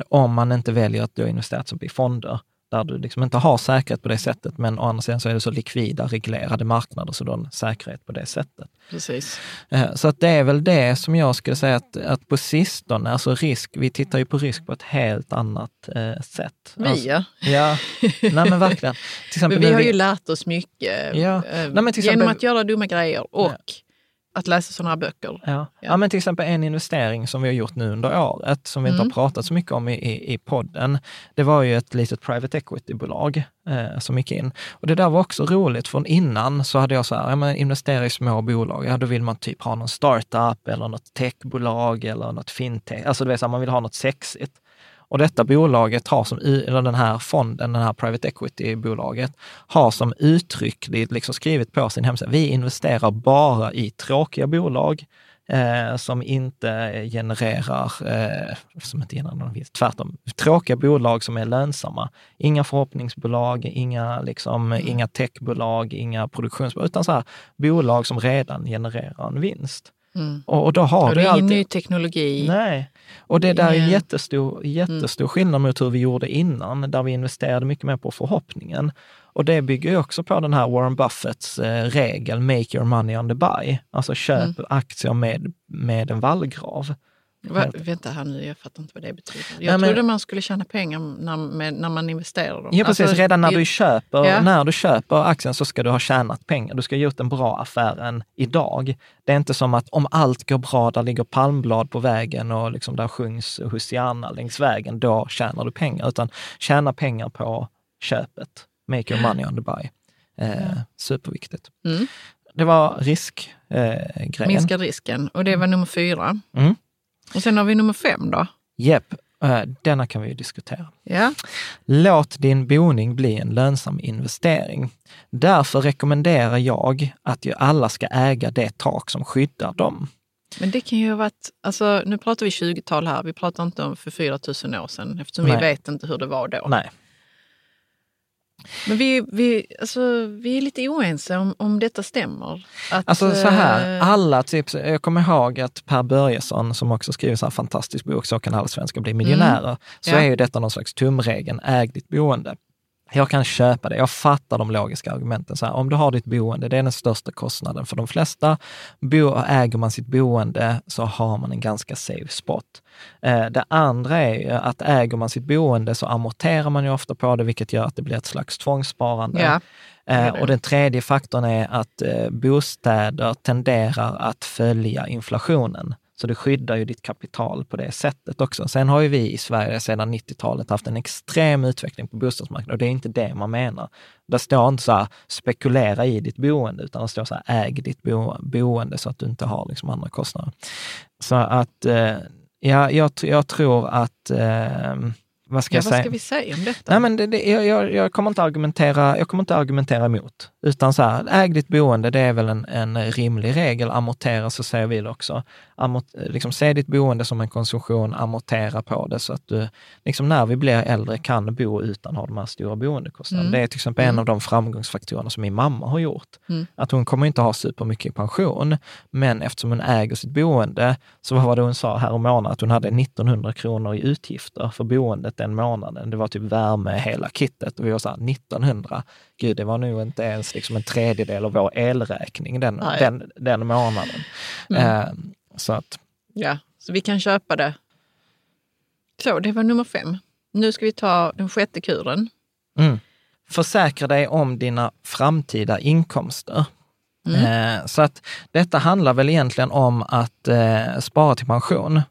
om man inte väljer att då investera i fonder, där du liksom inte har säkerhet på det sättet, men å andra sidan så är det så likvida, reglerade marknader, så du har en säkerhet på det sättet. Precis. Eh, Så att det är väl det som jag skulle säga att, att på sistone, alltså risk, vi tittar ju på risk på ett helt annat eh, sätt. Vi alltså, ja. Ja, nej men verkligen. Till exempel Men vi har vi- ju lärt oss mycket Ja. eh, Nej, men till genom exempel- att göra dumma grejer och att läsa sådana här böcker. Ja. Ja. men till exempel en investering som vi har gjort nu under året, som vi inte Mm. har pratat så mycket om i, i, i podden, det var ju ett litet private equity-bolag eh, som gick in. Och det där var också roligt, för innan så hade jag så här, ja, men investera i små bolag, ja då vill man typ ha någon startup eller något techbolag eller något fintech, alltså vet, så här, man vill ha något sexigt. Och detta bolaget har som, eller den här fonden, den här private equity-bolaget, har som uttryckligt liksom skrivit på sin hemsida, vi investerar bara i tråkiga bolag eh, som inte genererar, eh, som inte genererar någon vinst, tvärtom, tråkiga bolag som är lönsamma. Inga förhoppningsbolag, inga, liksom, Mm. inga techbolag, inga produktionsbolag, utan så här, bolag som redan genererar en vinst. Mm. Och, och då har Och det är ingen alltid... ny teknologi. Nej, och det där är Ingen- jättestor, jättestor skillnad mot hur vi gjorde innan, där vi investerade mycket mer på förhoppningen. Och det bygger ju också på den här Warren Buffetts eh, regel, make your money on the buy. Alltså köp aktier med, med en vallgrav. Va, vänta här nu, jag fattar inte vad det betyder. Jag Ja, men- trodde man skulle tjäna pengar när, med, när man investerar dem. Ja, precis. Alltså, Redan när du, köper, Ja. när du köper aktien så ska du ha tjänat pengar. Du ska ha gjort en bra affär än idag. Det är inte som att om allt går bra, där ligger palmblad på vägen och liksom där sjungs Hosianna längs vägen, då tjänar du pengar. Utan tjäna pengar på köpet. Make your money on the buy. Eh, superviktigt. Mm. Det var riskgrejen. Eh. Minska risken. Och det var nummer fyra. Mm. Och sen har vi nummer fem då. Japp, eh, denna kan vi ju diskutera. Ja. Låt din boning bli en lönsam investering. Därför rekommenderar jag att ju alla ska äga det tak som skyddar dem. Men det kan ju ha varit, alltså nu pratar vi 20-tal här, vi pratar inte om för 4 000 år sedan eftersom Nej. vi vet inte hur det var då. Nej, Men vi, vi, alltså, vi är lite oense om, om detta stämmer. Att, alltså så här, eh, alla tips. Jag kommer ihåg att Per Börjesson, som också skriver så här fantastisk bok, Så kan alla svenskar bli miljonärer, så Ja. är ju detta någon slags tumregeln, äg ditt boende. Jag kan köpa det. Jag fattar de logiska argumenten. Så här, om du har ditt boende, det är den största kostnaden. För de flesta, bo, äger man sitt boende så har man en ganska safe spot. Eh, det andra är att äger man sitt boende så amorterar man ju ofta på det, vilket gör att det blir ett slags tvångssparande. Ja. Eh, och den tredje faktorn är att eh, bostäder tenderar att följa inflationen. Så det skyddar ju ditt kapital på det sättet också. Sen har ju vi i Sverige sedan 90-talet haft en extrem utveckling på bostadsmarknaden och det är inte det man menar. Där står inte så här, spekulera i ditt boende, utan det står så här, äg ditt bo, boende så att du inte har liksom andra kostnader. Så att, eh, ja, jag, jag tror att, eh, vad ska Ja, vad ska vi säga om detta? Nej, men det, det, jag, jag, jag, kommer inte argumentera, jag kommer inte argumentera emot. Utan så här, äg ditt boende, det är väl en, en rimlig regel. Amortera, så säger vi det också. Amort, liksom, se ditt boende som en konsumtion, amortera på det så att du, liksom när vi blir äldre, kan bo utan att ha de här stora boendekostnaderna. Mm. Det är till exempel en av de framgångsfaktorerna som min mamma har gjort. Mm. Att hon kommer inte ha supermycket i pension, men eftersom hon äger sitt boende, så vad var det hon sa här om månaden? Att hon hade 1900 kronor i utgifter för boendet den månaden. Det var typ värme, hela kittet. Och vi var så här, 1900, gud det var nog inte ens liksom en tredjedel av vår elräkning den, Nej. den, den månaden. Mm. Eh, så att, Ja, så vi kan köpa det. Så, det var nummer fem. Nu ska vi ta den sjätte kuren. mm. Försäkra dig om dina framtida inkomster. Mm. Eh, så att detta handlar väl egentligen om att eh, spara till pension.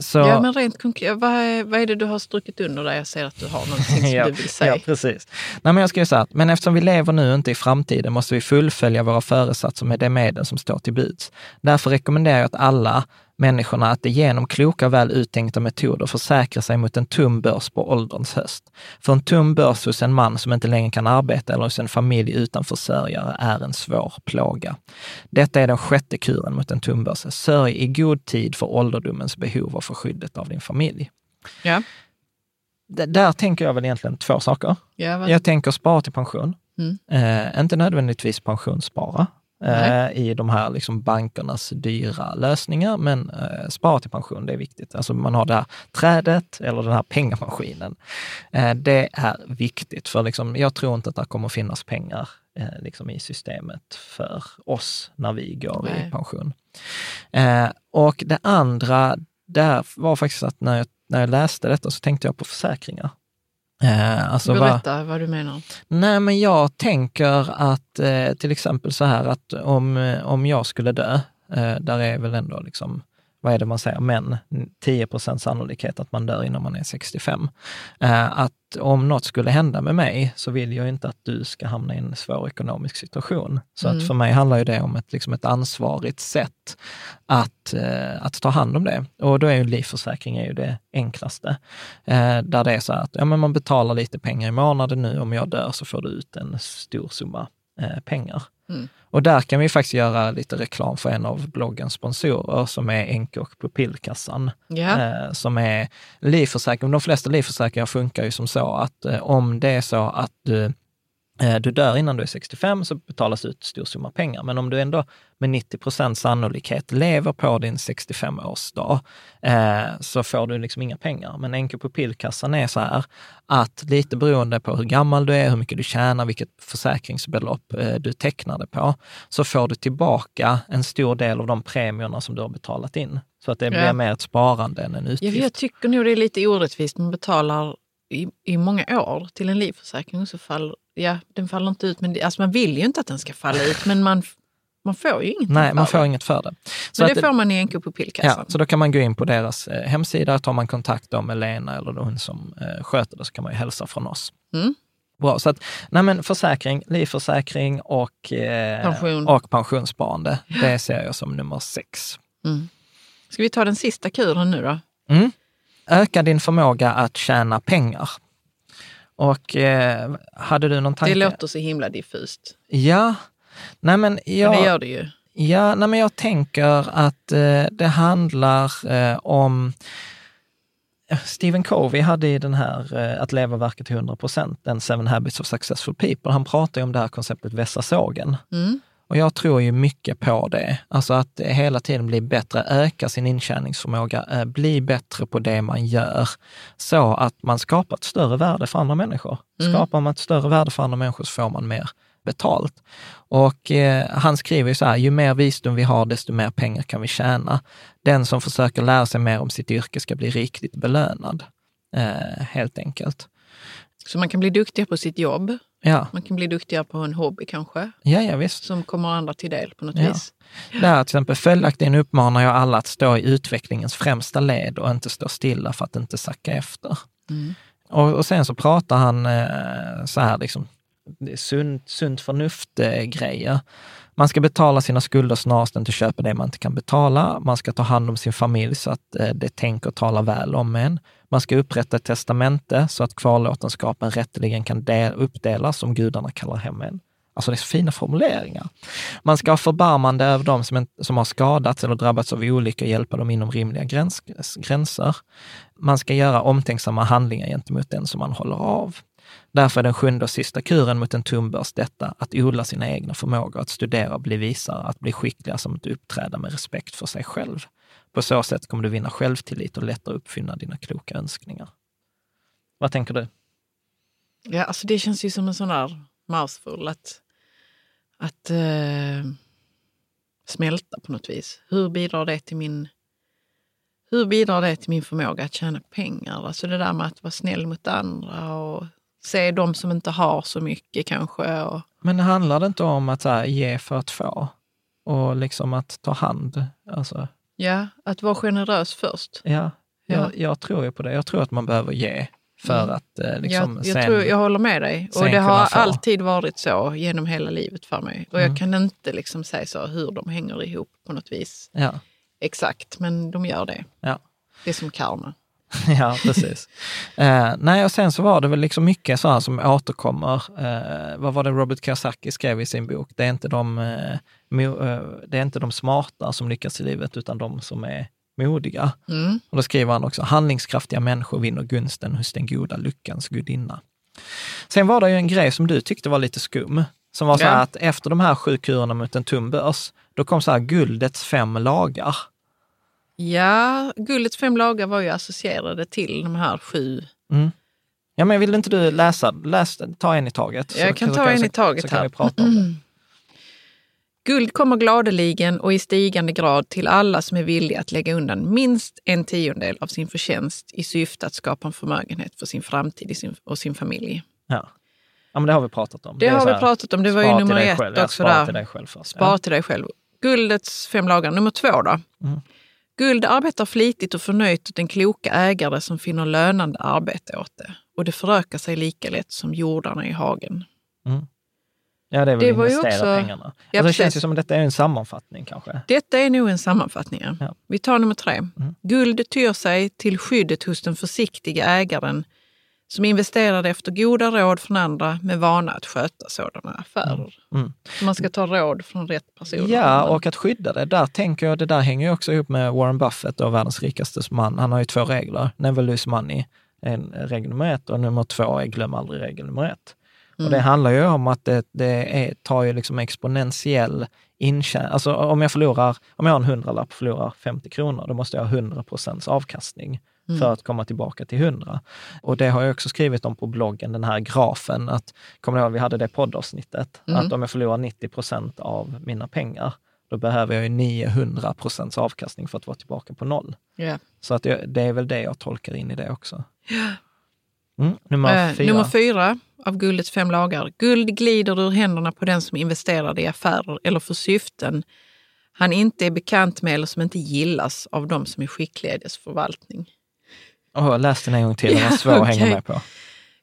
Så, Ja, men rent konkret, vad är, vad är det du har strukit under där? Jag ser att du har någonting som ja, du vill säga. Ja, precis. Nej, men jag ska ju säga att, men eftersom vi lever nu inte i framtiden måste vi fullfölja våra föresatser med de medel som står till buds. Därför rekommenderar jag att alla människorna att de genom kloka och väl uttänkta metoder försäkrar sig mot en tum börs på ålderns höst. För en tum börs hos en man som inte längre kan arbeta eller hos en familj utan försörjare är en svår plåga. Detta är den sjätte kuren mot en tum börs. Sörj i god tid för ålderdomens behov och för skyddet av din familj. Ja. D- där tänker jag väl egentligen två saker. Ja, Jag tänker spara till pension. Mm. Eh, inte nödvändigtvis pensionsspara eh, i de här liksom bankernas dyra lösningar, men eh, spara till pension, det är viktigt. Alltså man har det här trädet eller den här pengamaskinen. Eh, det är viktigt, för liksom, jag tror inte att det kommer finnas pengar eh, liksom i systemet för oss när vi går i Nej. pension. Eh, och det andra där var faktiskt att när jag, när jag läste detta så tänkte jag på försäkringar. Eh, alltså vad- berätta vad du menar. Nej, men jag tänker att eh, till exempel så här att om, eh, om jag skulle dö, eh, där är väl ändå liksom, vad är det man säger, men 10% sannolikhet att man dör innan man är 65. Eh, att om något skulle hända med mig så vill jag inte att du ska hamna i en svår ekonomisk situation. Så Mm. att för mig handlar det om ett, liksom ett ansvarigt sätt att, eh, att ta hand om det. Och då är ju livförsäkring är ju det enklaste. Eh, där det är så att ja, men man betalar lite pengar i månaden nu, om jag dör så får du ut en stor summa eh, pengar. Mm. Och där kan vi faktiskt göra lite reklam för en av bloggens sponsorer som är NK och Pupillkassan. Ja. Eh, som är livförsäkring. De flesta livförsäkringar funkar ju som så att eh, om det är så att du du dör innan du är 65 så betalas ut stor summa pengar. Men om du ändå med 90 procents sannolikhet lever på din 65-årsdag eh, så får du liksom inga pengar. Men NK Pupillkassan är så här att lite beroende på hur gammal du är, hur mycket du tjänar, vilket försäkringsbelopp eh, du tecknade på, så får du tillbaka en stor del av de premierna som du har betalat in. Så att det blir Ja. mer ett sparande än en Ja, utgift. jag tycker nog det är lite orättvist. Man betalar i, i många år till en livförsäkring och så faller ja, den faller inte ut. Men det, alltså man vill ju inte att den ska falla ut, men man, man får ju ingenting Nej, man får inget för det. Så Men att det får man i NK Pupillkassan. Ja, så då kan man gå in på deras eh, hemsida, tar man kontakt då med Lena eller hon som eh, sköter det, så kan man ju hälsa från oss. Mm. Bra, så att nej men försäkring, livförsäkring och, eh, Pension. och pensionssparande, det ser jag som nummer sex. Mm. Ska vi ta den sista kuren nu då? Mm. Öka din förmåga att tjäna pengar. Och eh, hade du någon tanke? Det låter så himla diffust. Ja, nej men jag... Men det gör det ju. Ja, nej men jag tänker att eh, det handlar eh, om Stephen Covey hade i den här eh, Att leva verka till 100 procent, den Seven Habits of Successful People, han pratar ju om det här konceptet vässa sågen. Mm. Och jag tror ju mycket på det. Alltså att hela tiden bli bättre, öka sin intjäningsförmåga, eh, bli bättre på det man gör. Så att man skapar ett större värde för andra människor. Mm. Skapar man ett större värde för andra människor så får man mer betalt. Och eh, han skriver ju så här, ju mer visdom vi har, desto mer pengar kan vi tjäna. Den som försöker lära sig mer om sitt yrke ska bli riktigt belönad. Eh, helt enkelt. Så man kan bli duktigare på sitt jobb. Ja, Man kan bli duktigare på en hobby kanske, ja, ja visst. som kommer andra till del på något Ja. vis. Där till exempel följaktligen uppmanar jag alla att stå i utvecklingens främsta led och inte stå stilla för att inte sacka efter. Mm. Och, och sen så pratar han eh, så här, liksom, sunt, sunt förnuft-grejer. Man ska betala sina skulder snarast än till köpa det man inte kan betala. Man ska ta hand om sin familj så att eh, det tänker och talar väl om en. Man ska upprätta ett testamente så att kvarlåtenskapen rätteligen kan uppdelas om gudarna kallar hem en. Alltså det är så fina formuleringar. Man ska ha förbarmande över dem som, en, som har skadats eller drabbats av olyckor och hjälpa dem inom rimliga gräns, gränser. Man ska göra omtänksamma handlingar gentemot den som man håller av. Därför är den sjunde och sista kuren mot en tumbörs detta, att odla sina egna förmågor, att studera och bli visare, att bli skickligare som att uppträda med respekt för sig själv. På så sätt kommer du vinna självtillit och lättare uppfinna dina kloka önskningar. Vad tänker du? Ja, alltså det känns ju som en sån där mouthful att, att uh, smälta på något vis. Hur bidrar det till min hur bidrar det till min förmåga att tjäna pengar? Alltså det där med att vara snäll mot andra och se de som inte har så mycket kanske. Och, Men handlar det inte om att så här, ge för att få? Och liksom att ta hand? Alltså, ja, att vara generös först. ja, Ja. Jag, jag tror ju på det. Jag tror att man behöver ge för Mm. att eh, liksom jag, jag, sen... tror, jag håller med dig. Och det har få. alltid varit så genom hela livet för mig. Och Mm. jag kan inte liksom säga så hur de hänger ihop på något vis. Ja, Exakt, men de gör det. ja. Det är som karma. ja, precis. eh, nej, och sen så var det väl liksom mycket så här som återkommer. Eh, vad var det Robert Kiyosaki skrev i sin bok? Det är inte de, eh, mo, eh, det är inte de smarta som lyckas i livet, utan de som är modiga. Mm. Och då skriver han också, handlingskraftiga människor vinner gunsten hos den goda lyckans gudinna. Sen var det ju en grej som du tyckte var lite skum, som var så här Ja. att efter de här sju kurerna mot en tumbörs, då kom så här guldets fem lagar. Ja, guldets fem lagar var ju associerade till de här sju. Mm. Ja, men vill inte du läsa, läs, ta en i taget? Jag kan ta en i taget så kan här. vi prata om det. Guld kommer gladeligen och i stigande grad till alla som är villiga att lägga undan minst en tiondel av sin förtjänst i syfte att skapa en förmögenhet för sin framtid och sin familj. Ja. ja, men det har vi pratat om. Det, är har så vi pratat om, det var ju nummer ett själv. Ja, också. spara där. till dig själv först. Spara Ja. till dig själv. Guldets fem lagar. Nummer två då. Mm. Guld arbetar flitigt och förnöjt åt den kloka ägare som finner lönande arbete åt det. Och det förökar sig lika lätt som jordarna i hagen. Ja, det är väl Det var ju investera också- pengarna. Ja, alltså, det känns ju som att detta är en sammanfattning kanske. Detta är nog en sammanfattning. Ja. Vi tar nummer tre. Mm. Guld tyr sig till skyddet hos den försiktiga ägaren som investerade efter goda råd från andra med vana att sköta sådana affärer. Mm. Så man ska ta råd från rätt personer. Ja, och att skydda det. Där tänker jag, det där hänger ju också ihop med Warren Buffett och världens rikaste man. Han har ju två regler. Never lose money, en regel nummer ett och nummer två är glöm aldrig regel nummer ett. Och det handlar ju om att det, det är, tar ju liksom exponentiell intjäning. Alltså om jag förlorar, om jag har en hundralapp och förlorar 50 kronor, då måste jag ha 100 procents avkastning för att komma tillbaka till 100. Och det har jag också skrivit om på bloggen, den här grafen. Att, kommer ni ihåg, vi hade det poddavsnittet, att om jag förlorar 90 procent av mina pengar, då behöver jag ju 900 procents avkastning för att vara tillbaka på noll. Ja. Så att jag, det är väl det jag tolkar in i det också. Mm, nummer Eh, fyra. Nummer fyra av guldets fem lagar. Guld glider ur händerna på den som investerade i affärer eller för syften han inte är bekant med eller som inte gillas av de som är skickliga i dess förvaltning. Jag läste den en gång till, den var svår att hänga med på.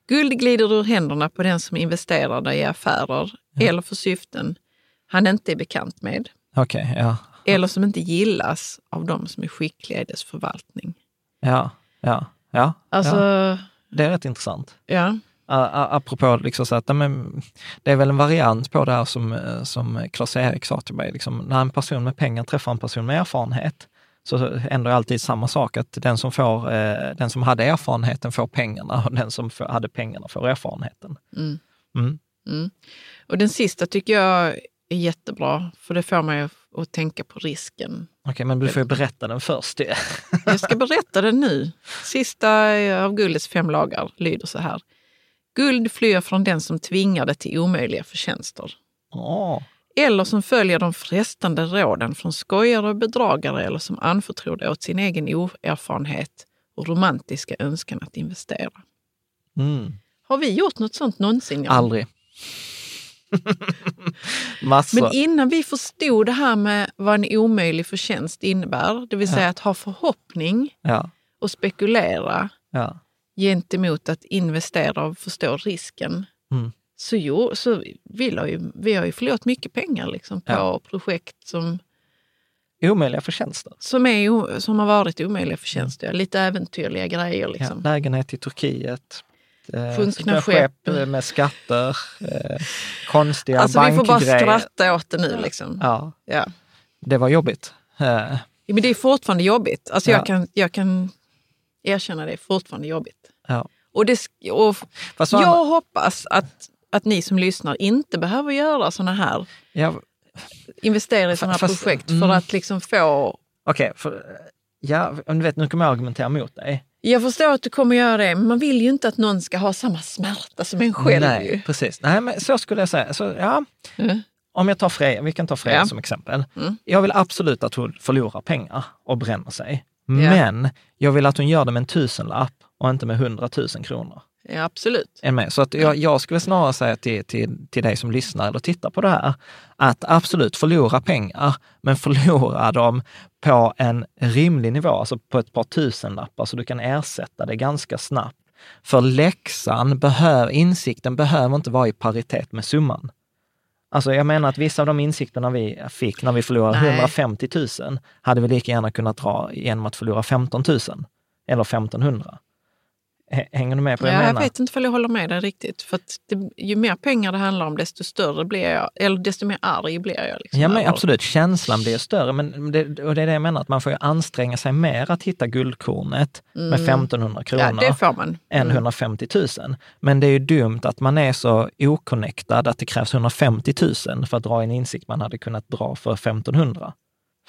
Guld glider ur händerna på den som investerade i affärer eller för syften han inte är bekant med Okej, ja. eller som inte gillas av de som är skickliga i dess förvaltning. Ja, ja, ja. Alltså, ja. Det är rätt intressant. ja. Apropå liksom så att, men, det är väl en variant på det här som, eh, som Klas-Erik sa till mig. Liksom, när en person med pengar träffar en person med erfarenhet, så händer alltid samma sak, att den som, får, eh, den som hade erfarenheten får pengarna och den som får, hade pengarna får erfarenheten. Mm. Mm. Och den sista tycker jag är jättebra, för det får mig att, tänka på risken. Okej, men du får berätta den först. Jag ska berätta den nu. Sista av guldets fem lagar lyder så här. Guld flyr från den som tvingar det till omöjliga förtjänster. Åh, Eller som följer de frestande råden från skojare och bedragare eller som anförtror det åt sin egen oerfarenhet och romantiska önskan att investera. mm. Har vi gjort något sånt någonsin? Jan? Aldrig. Massor. Men innan vi förstod det här med vad en omöjlig förtjänst innebär, det vill säga att ha förhoppning Ja, och spekulera ja. gentemot att investera och förstå risken, Mm. Så, jo, så vi, la ju, vi har ju förlorat mycket pengar liksom på Ja. projekt som, Omöjliga förtjänster. som, är, som har varit omöjliga förtjänster. Lite äventyrliga grejer. Ja, Liksom. lägenhet i Turkiet. Eh, Sjunkna med skepp. eh, med skatter. Eh, konstiga Alltså vi får bara bankgrejer. skratta åt det nu. Liksom. Ja, Ja. det var jobbigt. Eh, Ja, Men det är fortfarande jobbigt. Alltså Ja. jag, kan, jag kan erkänna det är fortfarande jobbigt. ja. Och, det, och jag hoppas att, att ni som lyssnar inte behöver göra såna här, ja, investera i såna här Fast- projekt mm. för att liksom få... Okej, för ja, du vet, nu kommer jag argumentera mot dig. Jag förstår att du kommer göra det, men man vill ju inte att någon ska ha samma smärta som en själv. Nej, ju. precis. Nej, men så skulle jag säga. Så, ja, Mm. Om jag tar Freja, vi kan ta Freja Ja. som exempel. Mm. Jag vill absolut att hon förlorar pengar och bränner sig. Men jag vill att hon gör det med en tusenlapp och inte med hundratusen kronor. Ja, absolut. Är med? Så att jag, jag skulle snarare säga till, till, till dig som lyssnar eller tittar på det här, att absolut förlora pengar, men förlora dem på en rimlig nivå, alltså på ett par tusenlappar, så du kan ersätta det ganska snabbt. För läxan, behöver, insikten behöver inte vara i paritet med summan. Alltså jag menar att vissa av de insikterna vi fick när vi förlorade Nej. 150 000 hade vi lika gärna kunnat dra genom att förlora 15 000 eller 1500. Hänger du med på vad Ja, jag jag menar? vet inte om jag håller med dig riktigt. För det, ju mer pengar det handlar om, desto större blir jag. Eller desto mer arg blir jag. Liksom, Ja, men absolut. Känslan blir större. Men det, och det är det jag menar, att man får ju anstränga sig mer att hitta guldkornet med 1500 kronor Mm. Ja, det man. än Mm. 150 000. Men det är ju dumt att man är så oconnectad att det krävs 150 000 för att dra en insikt man hade kunnat dra för 1500.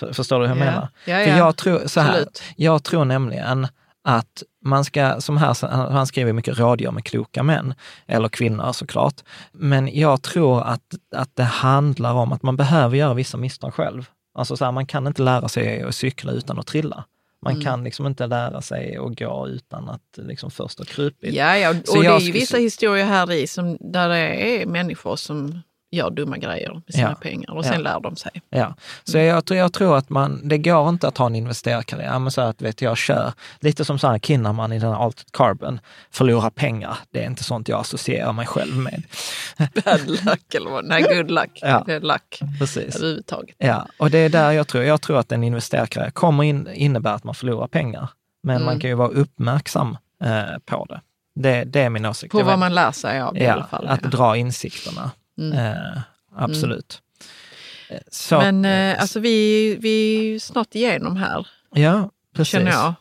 För, förstår du hur jag Ja. menar? Ja, För ja. jag tror, så här, Absolut. jag tror nämligen att man ska, som här, han skriver mycket rådgör med kloka män, eller kvinnor såklart. Men jag tror att, att det handlar om att man behöver göra vissa misstag själv. Alltså så här, man kan inte lära sig att cykla utan att trilla. Man Mm. kan liksom inte lära sig att gå utan att liksom först ha krupit. Ja, ja. Så och det är ju vissa historier här i som, där det är människor som gör dumma grejer med sina Ja. pengar och sen Ja. lär de sig. Ja, så jag, tror- jag tror att man, det går inte att ha en investerarkarriär, ja, men så att vet jag kör, lite som så här Kinnaman i den här Altered Carbon, förlora pengar, det är inte sånt jag associerar mig själv med. Bad luck eller vad? Nej, good luck. Ja. Det är luck Precis. överhuvudtaget. Ja, och det är där jag tror, jag tror att en investerarkarriär kommer in, innebära att man förlorar pengar. Men Mm. man kan ju vara uppmärksam eh, på det. det. Det är min åsikt. På Jag vad man lär sig av det i ja, alla fall. att ja. dra insikterna. Mm. Eh, absolut. Eh, Så, Men eh, alltså vi, vi är ju snart igenom här, ja, precis. känner jag.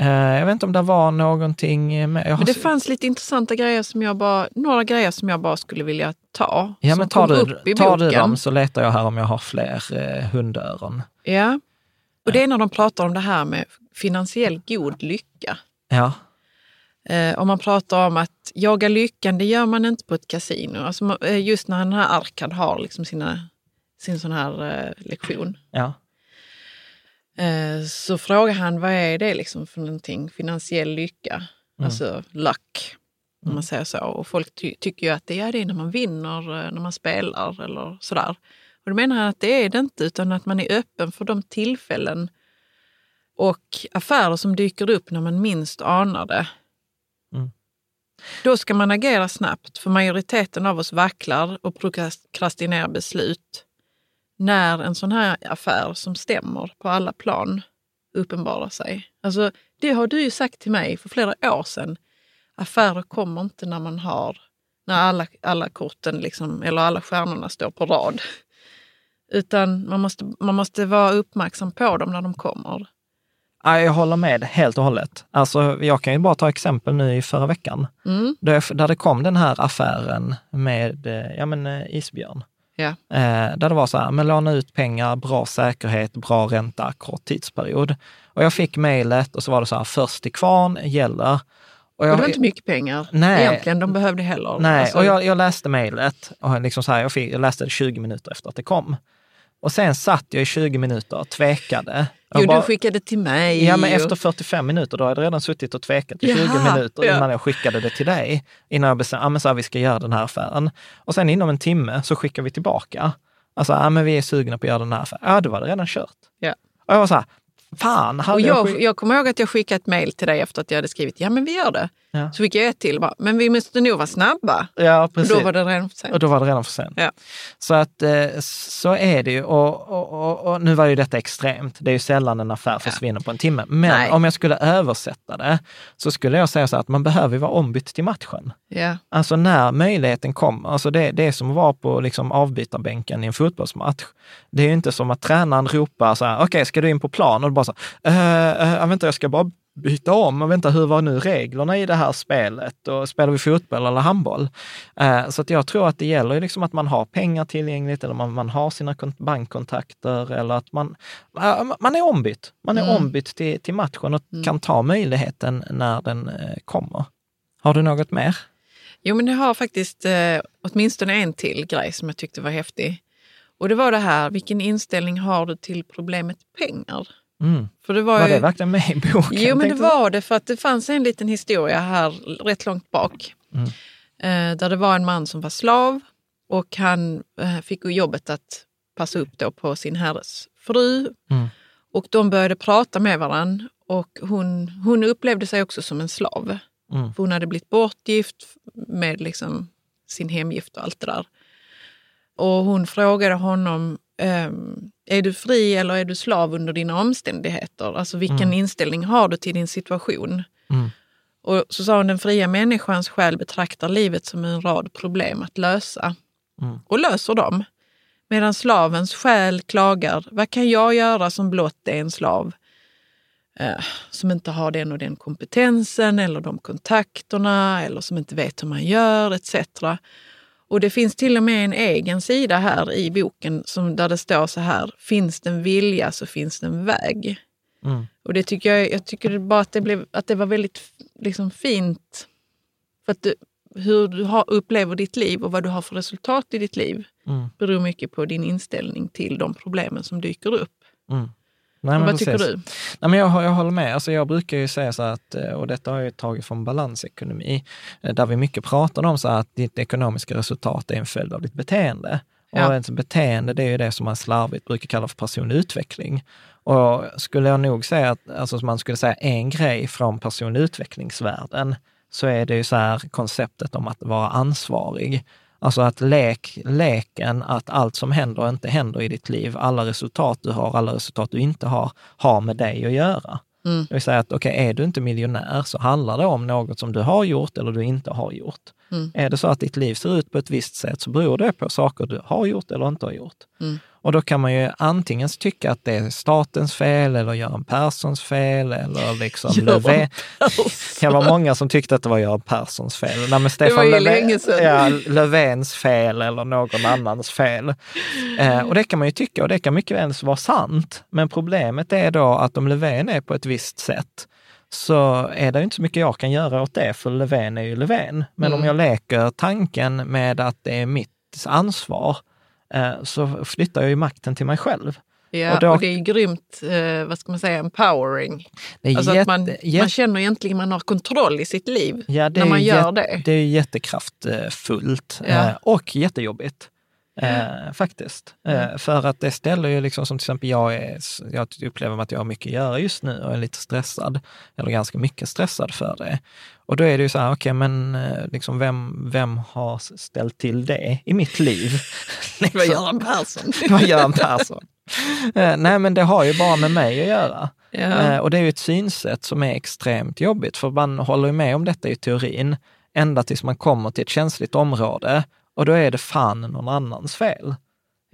Eh, jag vet inte om det var någonting med... Har Men det fanns lite intressanta grejer som jag bara, några grejer som jag bara skulle vilja ta. Ja, men tar du, tar du dem så letar jag här om jag har fler eh, hundöron. Ja. Och det är när de pratar om det här med finansiell god lycka. Ja, Eh, om man pratar om att jaga lyckan, det gör man inte på ett kasino. Alltså, eh, just när den här Arkad har liksom sina, sin sån här eh, lektion. ja, Eh, så frågar han vad är det liksom för någonting, finansiell lycka, Mm. alltså luck. Om man säger så. Och folk ty- tycker ju att det är det när man vinner, eh, när man spelar eller sådär. Och då menar han att det är det inte, utan att man är öppen för de tillfällen och affärer som dyker upp när man minst anar det. Då ska man agera snabbt, för majoriteten av oss vacklar och prokrastinerar beslut när en sån här affär som stämmer på alla plan uppenbarar sig. Alltså, det har du ju sagt till mig för flera år sedan. Affärer kommer inte när man har, när alla, alla korten liksom, eller alla stjärnorna står på rad. Utan man måste, man måste vara uppmärksam på dem när de kommer. Ja, jag håller med helt och hållet. Alltså, jag kan ju bara ta exempel nu i förra veckan. Mm. Där, där det kom den här affären med eh, ja, men, eh, isbjörn. Ja. Eh, där det var så här, men låna ut pengar, bra säkerhet, bra ränta, kort tidsperiod. Och jag fick mejlet och så var det så här, först till kvarn gäller. Och, jag, det var inte mycket pengar Nej. egentligen de behövde heller. Nej, Alltså, och jag, jag läste mejlet och liksom så här, jag, fick, jag läste det 20 minuter efter att det kom. Och sen satt jag i 20 minuter och tvekade. Jag jo, bara- du skickade till mig. Ja, men och- efter 45 minuter, då hade jag redan suttit och tvekat i 20 Jaha, minuter ja. innan jag skickade det till dig. Innan jag bestämde, ja men så här, vi ska göra den här affären. Och sen inom en timme så skickar vi tillbaka. Alltså, ja men vi är sugna på att göra den här affären. Ja, då var det redan kört. Ja. Och jag var så här, fan, hade Och jag, jag, skick- jag kommer ihåg att jag skickade ett mejl till dig efter att jag hade skrivit ja men vi gör det. Ja. Så fick jag ett till, bara, men vi måste nog vara snabba. Ja, Och precis. då var det redan för Och sent. då var det redan för sent. Ja. Så att eh, så är det ju. Och, och, och, och nu var ju detta extremt. Det är ju sällan en affär försvinner på en timme. Men Nej. om jag skulle översätta det så skulle jag säga så att man behöver ju vara ombytt till matchen. Ja. Alltså när möjligheten kommer, alltså det, det som vara på liksom avbytarbänken i en fotbollsmatch. Det är ju inte som att tränaren ropar så här, okej, ska du in på plan? Och du bara så här, äh, äh, vänta, jag ska bara byta om. Och vänta, hur var nu reglerna i det här spelet? Och spelar vi fotboll eller handboll? Eh, så att jag tror att det gäller liksom att man har pengar tillgängligt eller man, man har sina kon- bankkontakter eller att man, man är ombytt. Man är Mm. ombytt till, till matchen och kan ta möjligheten när den eh, kommer. Har du något mer? Jo men det har faktiskt eh, åtminstone en till grej som jag tyckte var häftig. Och det var det här, vilken inställning har du till problemet pengar? Mm. För det var, Var ju, det verkligen med i boken? Jo men det var det för att det fanns en liten historia här rätt långt bak. Mm. Eh, där det var en man som var slav och han eh, fick jobbet att passa upp då på sin herres fru. Mm. Och de började prata med varandra och hon, hon upplevde sig också som en slav. Mm. Hon hade blivit bortgift med liksom sin hemgift och allt det där. Och hon frågade honom, ehm, är du fri eller är du slav under dina omständigheter? Alltså vilken inställning har du till din situation? Mm. Och så sa hon, den fria människans själ betraktar livet som en rad problem att lösa. Mm. Och löser dem. Medan slavens själ klagar, vad kan jag göra som blott är en slav? Eh, som inte har den och den kompetensen eller de kontakterna eller som inte vet hur man gör etc. Och det finns till och med en egen sida här i boken som, där det står så här, finns det en vilja så finns det en väg. Mm. Och det tycker jag, jag tycker bara att det, blev, att det var väldigt liksom, fint. För att du, hur du har, upplever ditt liv och vad du har för resultat i ditt liv Mm. beror mycket på din inställning till de problemen som dyker upp. Mm. Nej, men vad tycker precis. du? Nej, men jag, jag håller med. Alltså, jag brukar ju säga så att, eh, och detta har jag tagit från balansekonomi, eh, där vi mycket pratar om så att ditt ekonomiska resultat är en följd av ditt beteende. Ja. Och ett beteende, det är ju det som man slarvigt brukar kalla för personlig utveckling. Och skulle jag nog säga att, alltså man skulle säga en grej från personlig utvecklingsvärlden, så är det ju så här konceptet om att vara ansvarig. Alltså att lek, leken, att allt som händer inte händer i ditt liv, alla resultat du har, alla resultat du inte har, har med dig att göra. Mm. Det vill säga att okej, är du inte miljonär så handlar det om något som du har gjort eller du inte har gjort. Mm. Är det så att ditt liv ser ut på ett visst sätt så beror det på saker du har gjort eller inte har gjort. Mm. Och då kan man ju antingen tycka att det är statens fel eller Göran Perssons fel eller liksom Löfven. Det var många som tyckte att det var Göran Perssons fel. Nej, men Stefan Löfven-. Ja, Löfvens fel eller någon annans fel. Eh, och det kan man ju tycka och det kan mycket väl vara sant. Men problemet är då att om Löfven är på ett visst sätt så är det inte så mycket jag kan göra åt det, för Löfven är ju Löfven. Men Mm. om jag leker tanken med att det är mitt ansvar, så flyttar jag ju makten till mig själv. Ja, Och och, då- det är grymt, eh, vad ska man säga, empowering. Alltså jätte, man, jätte- man känner egentligen att man har kontroll i sitt liv Ja, när är man gör jätte- det. Det är jättekraftfullt Ja. eh, och jättejobbigt. Eh, faktiskt. Eh, för att det ställer ju liksom som till exempel jag är, jag upplever att jag har mycket att göra just nu och är lite stressad, eller ganska mycket stressad för det. Och då är det ju så här, okej men eh, liksom vem, vem har ställt till det i mitt liv? Det var Göran Persson. Det var Göran Persson. Eh, nej men det har ju bara med mig att göra. Eh, och det är ju ett synsätt som är extremt jobbigt, för man håller ju med om detta i teorin, ända tills man kommer till ett känsligt område och då är det fan någon annans fel.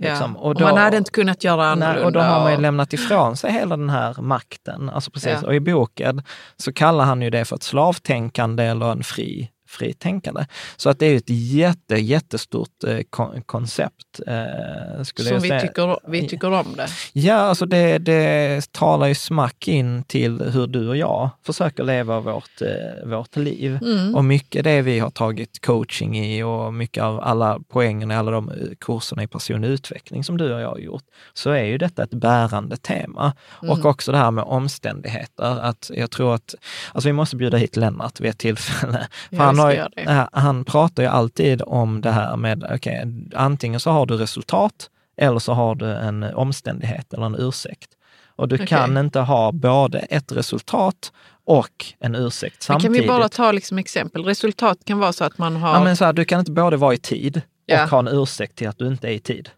Liksom. ja. Och Och då- man hade inte kunnat göra annorlunda. Nej, och då har man ju och- lämnat ifrån sig hela den här makten. Alltså precis. Ja. Och i boken så kallar han ju det för ett slavtänkande eller en fri, fri tänkande. Så att det är ett jätte, jättestort eh, kon koncept. Eh, skulle Som jag vi säga. tycker, vi tycker om det. Ja, alltså det, det talar ju smack in till hur du och jag försöker leva vårt, eh, vårt liv. Mm. Och mycket det vi har tagit coaching i och mycket av alla poängen i alla de kurserna i personlig utveckling som du och jag har gjort, så är ju detta ett bärande tema. Mm. Och också det här med omständigheter. Att jag tror att, alltså vi måste bjuda hit Lennart vid ett tillfälle. För han, vi har, ju- han pratar ju alltid om det här med, okej, antingen så har du resultat eller så har du en omständighet eller en ursäkt. Och du Okej. kan inte ha både ett resultat och en ursäkt Men samtidigt. kan vi bara ta liksom exempel? Resultat kan vara så att man har... Ja, men så här, du kan inte både vara i tid Ja. och ha en ursäkt till att du inte är i tid.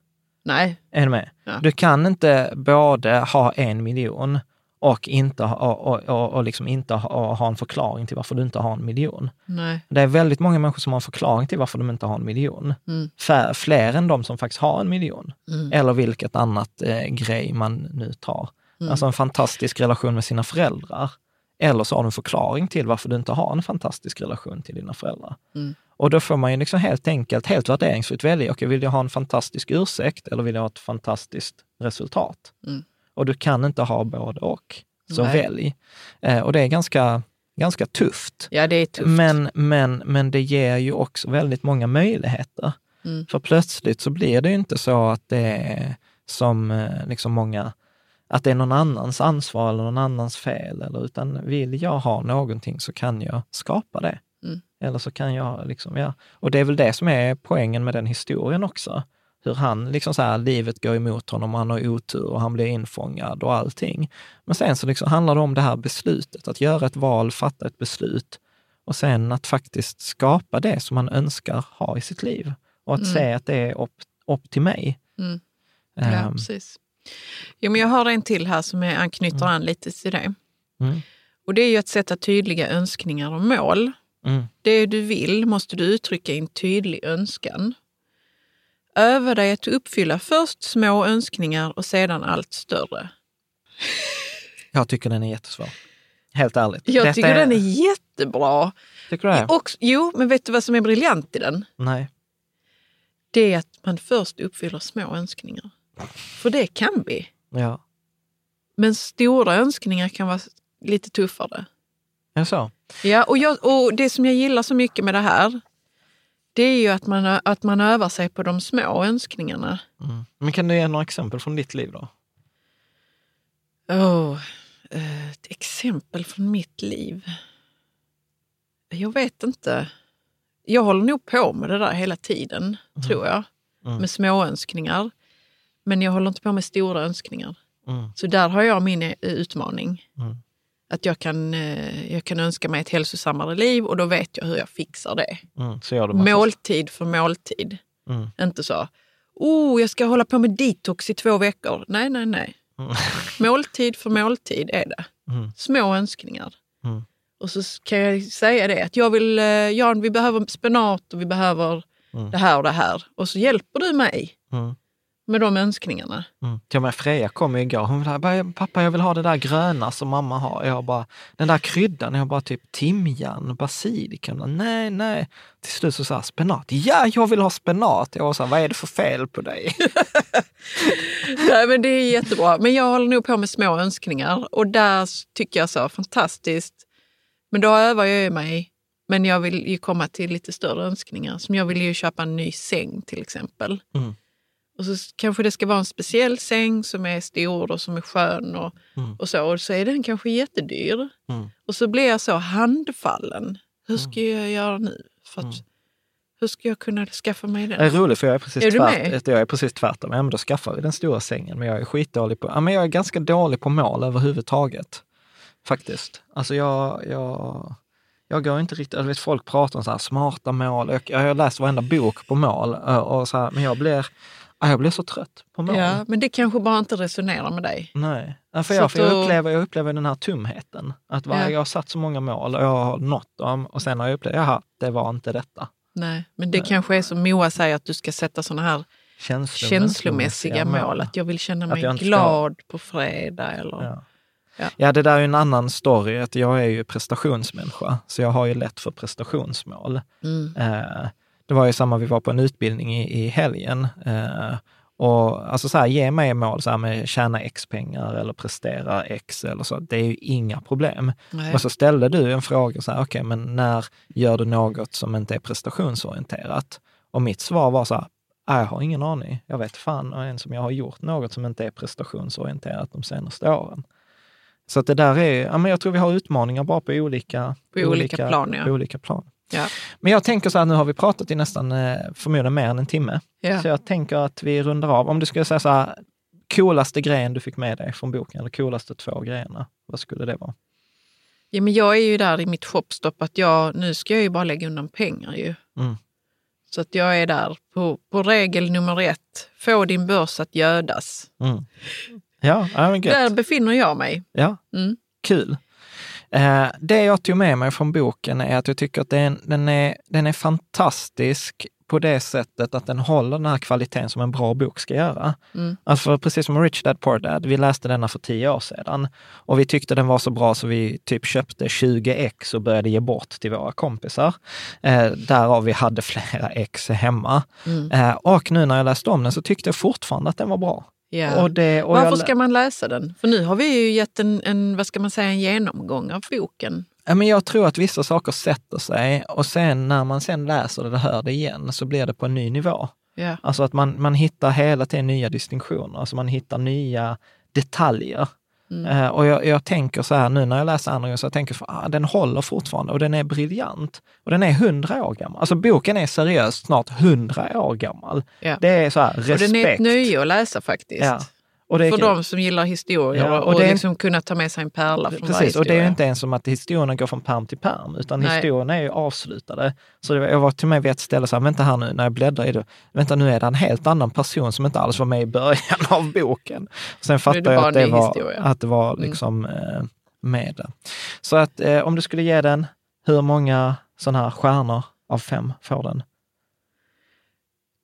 Nej, Är du med? Ja. Du kan inte både ha en miljon och, inte och, och, och, liksom inte ha, ha en förklaring till varför du inte har en miljon. nej. Det är väldigt många människor som har en förklaring till varför de inte har en miljon. Mm. Fär, fler än de som faktiskt har en miljon. Mm. Eller vilket annat eh, grej man nu tar. Mm. Alltså en fantastisk relation med sina föräldrar. Eller så har du en förklaring till varför du inte har en fantastisk relation till dina föräldrar. Mm. Och då får man ju liksom helt enkelt, helt värderingsfritt välja, okej, vill jag ha en fantastisk ursäkt eller vill jag ha ett fantastiskt resultat? Mm. Och du kan inte ha både och. Så Nej. välj. Eh, och det är ganska, ganska tufft. Ja, det är tufft. Men, men, men det ger ju också väldigt många möjligheter. Mm. För plötsligt så blir det ju inte så att det är som eh, liksom många, att det är någon annans ansvar eller någon annans fel, eller, utan vill jag ha någonting så kan jag skapa det. Mm. Eller så kan jag, liksom, ja. Och det är väl det som är poängen med den historien också. Hur han, liksom så här, livet går emot honom och han har otur och han blir infångad och allting. Men sen så liksom handlar det om det här beslutet, att göra ett val, fatta ett beslut och sen att faktiskt skapa det som man önskar ha i sitt liv. Och att Mm. se att det är upp, upp till mig. Mm. Ja, Ehm, precis. Jo, men jag har en till här som är, anknyter an lite till det. Mm. Och det är ju att sätta tydliga önskningar och mål. Mm. Det du vill måste du uttrycka i en tydlig önskan. Öva dig att uppfylla först små önskningar och sedan allt större. Jag tycker den är jättesvår. Helt ärligt. Jag Detta tycker den är jättebra. Tycker du det? Och, jo, men vet du vad som är briljant i den? Nej. Det är att man först uppfyller små önskningar. För det kan vi. Ja. Men stora önskningar kan vara lite tuffare. Är det så? Ja, och, jag, och det som jag gillar så mycket med det här, det är ju att man, att man övar sig på de små önskningarna. Mm. Men kan du ge några exempel från ditt liv då? Oh, ett exempel från mitt liv. Jag vet inte. Jag håller nog på med det där hela tiden, tror jag. Mm. Med små önskningar. Men jag håller inte på med stora önskningar. Mm. Så där har jag min eh, utmaning. Att jag kan, eh, jag kan önska mig ett hälsosammare liv och då vet jag hur jag fixar det. Mm. Massa- Måltid för måltid. Mm. Inte så, oh, jag ska hålla på med detox i två veckor. Nej, nej, nej. Mm. Måltid för måltid är det. Mm. Små önskningar. Mm. Och så kan jag säga det att jag vill, eh, Jan, vi behöver spenat och vi behöver Mm. det här och det här. Och så hjälper du mig. Med de önskningarna. Mm. Till och med Freja kom igår. Hon bara, pappa jag vill ha det där gröna som mamma har. Jag bara, den där kryddan, jag bara typ timjan, basilika. Nej, nej. Till slut så sa spenat. Ja, jag vill ha spenat. Jag var så här, vad är det för fel på dig? Nej, men det är jättebra. Men jag håller nog på med små önskningar och där tycker jag så fantastiskt. Men då övar jag ju mig. Men jag vill ju komma till lite större önskningar. Som jag vill ju köpa en ny säng till exempel. Mm. Och så kanske det ska vara en speciell säng som är stor och som är skön och, Mm. och så. Och så är den kanske jättedyr. Mm. Och så blir jag så handfallen. Hur ska jag göra nu? För att, Mm. Hur ska jag kunna skaffa mig den? Det är roligt för jag är precis, Är tvärt, jag är precis tvärtom. Ja, men då skaffar vi den stora sängen. Men jag är skitdålig på, ja, men jag är ganska dålig på mål överhuvudtaget. Faktiskt. Alltså jag, jag, jag går inte riktigt, jag vet folk pratar om så här smarta mål. Jag, jag har läst varenda bok på mål, och, så här, men jag blir, jag blir så trött på mål. Ja, men det kanske bara inte resonerar med dig. Nej, ja, för jag, för jag, upplever, jag upplever den här tomheten. Att varje, Ja. jag har satt så många mål och jag har nått dem och sen har jag upplevt, jaha, det var inte detta. Nej, men det kanske är som Moa säger, att du ska sätta sådana här Känslomässiga, känslomässiga mål. Att jag vill känna mig ska- glad på fredag. Eller, Ja. Ja. Ja, det där är ju en annan story, att jag är ju prestationsmänniska, så jag har ju lätt för prestationsmål. Mm. Eh, det var ju samma, vi var på en utbildning i, i helgen. Eh, och alltså så här, ge mig mål så här med tjäna x pengar eller prestera x eller så. Det är ju inga problem. Nej. Och så ställde du en fråga, så här, okej, men när gör du något som inte är prestationsorienterat? Och mitt svar var så här, "Nej, jag har ingen aning. Jag vet fan ens om jag har gjort något som inte är prestationsorienterat de senaste åren. Så att det där är, ja, men jag tror vi har utmaningar bara på olika, På olika plan, ja. på olika plan. Ja. Men jag tänker så här, nu har vi pratat i nästan eh, förmodligen mer än en timme. Ja. Så jag tänker att vi rundar av. Om du skulle säga så här, coolaste grejen du fick med dig från boken, eller coolaste två grejerna, vad skulle det vara? Ja, men jag är ju där i mitt shopstopp att jag, nu ska jag ju bara lägga undan pengar ju. Mm. Så att jag är där på, på regel nummer ett. Få din börs att gödas. Mm. Ja, Där befinner jag mig. Ja, Mm. kul. Eh, det jag tog med mig från boken är att jag tycker att den, den, är, den är fantastisk på det sättet att den håller den här kvaliteten som en bra bok ska göra. Mm. Alltså precis som Rich Dad Poor Dad, vi läste denna för tio år sedan och vi tyckte den var så bra så vi typ köpte 20 ex och började ge bort till våra kompisar. Eh, därav vi hade flera ex hemma. Mm. Eh, och nu när jag läste om den så tyckte jag fortfarande att den var bra. Ja. Och det, och Varför jag, ska man läsa den? För nu har vi ju gett en, en, vad ska man säga, en genomgång av boken. Ja, men jag tror att vissa saker sätter sig och sen när man sen läser det och hör det igen så blir det på en ny nivå. Ja. Alltså att man, man hittar hela tiden nya distinktioner, alltså man hittar nya detaljer. Mm. Eh, och jag, jag tänker så här nu när jag läser andra gången, så jag tänker att ah, den håller fortfarande och den är briljant. Och den är hundra år gammal. Alltså boken är seriöst snart hundra år gammal. Ja. Det är så här, respekt. Och den är ett nöje att läsa faktiskt. Ja. Och det är För kul. de som gillar historier Ja, och, och och det är- liksom kunna ta med sig en pärla från varje Precis, och det är historia. inte ens som att historierna går från perm till perm, utan Nej. historierna är ju avslutade. Så var- jag var till och med vid ett ställe så här, vänta här nu, när jag bläddrar i det, vänta nu är det en helt annan person som inte alls var med i början av boken. Sen fattade jag att det var, historia. att det var Mm. liksom eh, med det. Så att eh, om du skulle ge den, hur många sådana här stjärnor av fem får den?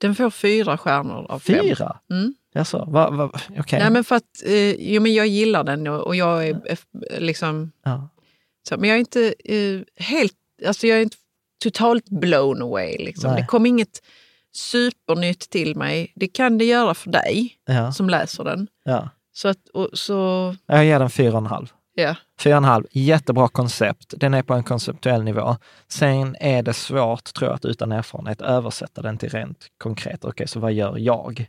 Den får fyra stjärnor av fem. Fyra? Mm. Jaså, va, va, okej. Nej, men för att eh, jo, men jag gillar den och, och jag är eh, liksom... ja. Så, men jag är inte eh, helt... Alltså jag är inte totalt blown away. Liksom. Nej. Det kom inget supernytt till mig. Det kan det göra för dig Ja, som läser den. ja. Så att, och, så, Jag ger den fyra och en halv. ja. Fyra och en halv, jättebra koncept. Den är på en konceptuell nivå. Sen är det svårt, tror jag, att utan erfarenhet översätta den till rent konkret. Okej, så vad gör jag?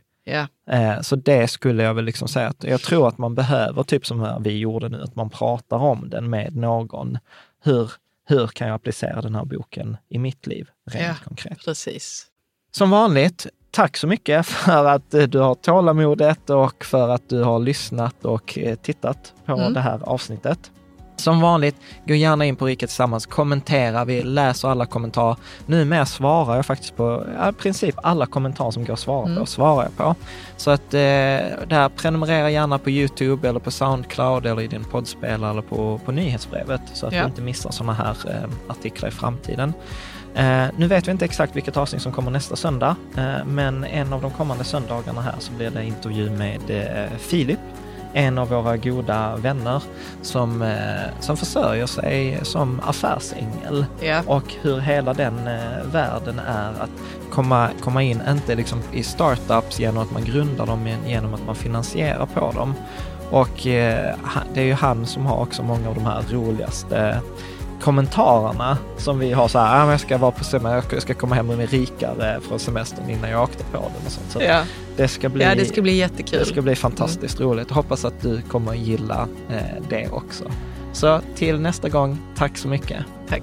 Eh, så det skulle jag väl liksom säga att jag tror att man behöver, typ som vi gjorde nu, att man pratar om den med någon. Hur, hur kan jag applicera den här boken i mitt liv, rent Ja. konkret? Precis. Som vanligt, tack så mycket för att eh, du har tålamodet och för att du har lyssnat och eh, tittat på Mm. det här avsnittet. Som vanligt, gå gärna in på Riket Tillsammans, kommentera, vi läser alla kommentarer. Numera svarar jag faktiskt på i princip alla kommentarer som går att svara på, Mm. svarar jag på. Så att eh, där, prenumerera gärna på Youtube eller på Soundcloud eller i din poddspelare eller på, på nyhetsbrevet så att Ja. du inte missar sådana här eh, artiklar i framtiden. Eh, nu vet vi inte exakt vilket avsnitt som kommer nästa söndag, eh, men en av de kommande söndagarna här så blir det intervju med eh, Filip, en av våra goda vänner som, eh, som försörjer sig som affärsängel Ja. och hur hela den eh, världen är att komma, komma in, inte liksom i startups genom att man grundar dem, men genom att man finansierar på dem. Och eh, det är ju han som har också många av de här roligaste kommentarerna som vi har så här, ah, jag ska vara på semester, jag ska komma hem med rikare från semestern innan jag åkte på den och sånt. Så Ja. det ska bli, ja, det ska bli jättekul. det ska bli fantastiskt roligt. Hoppas att du kommer gilla eh, det också. Så till nästa gång, tack så mycket. Tack.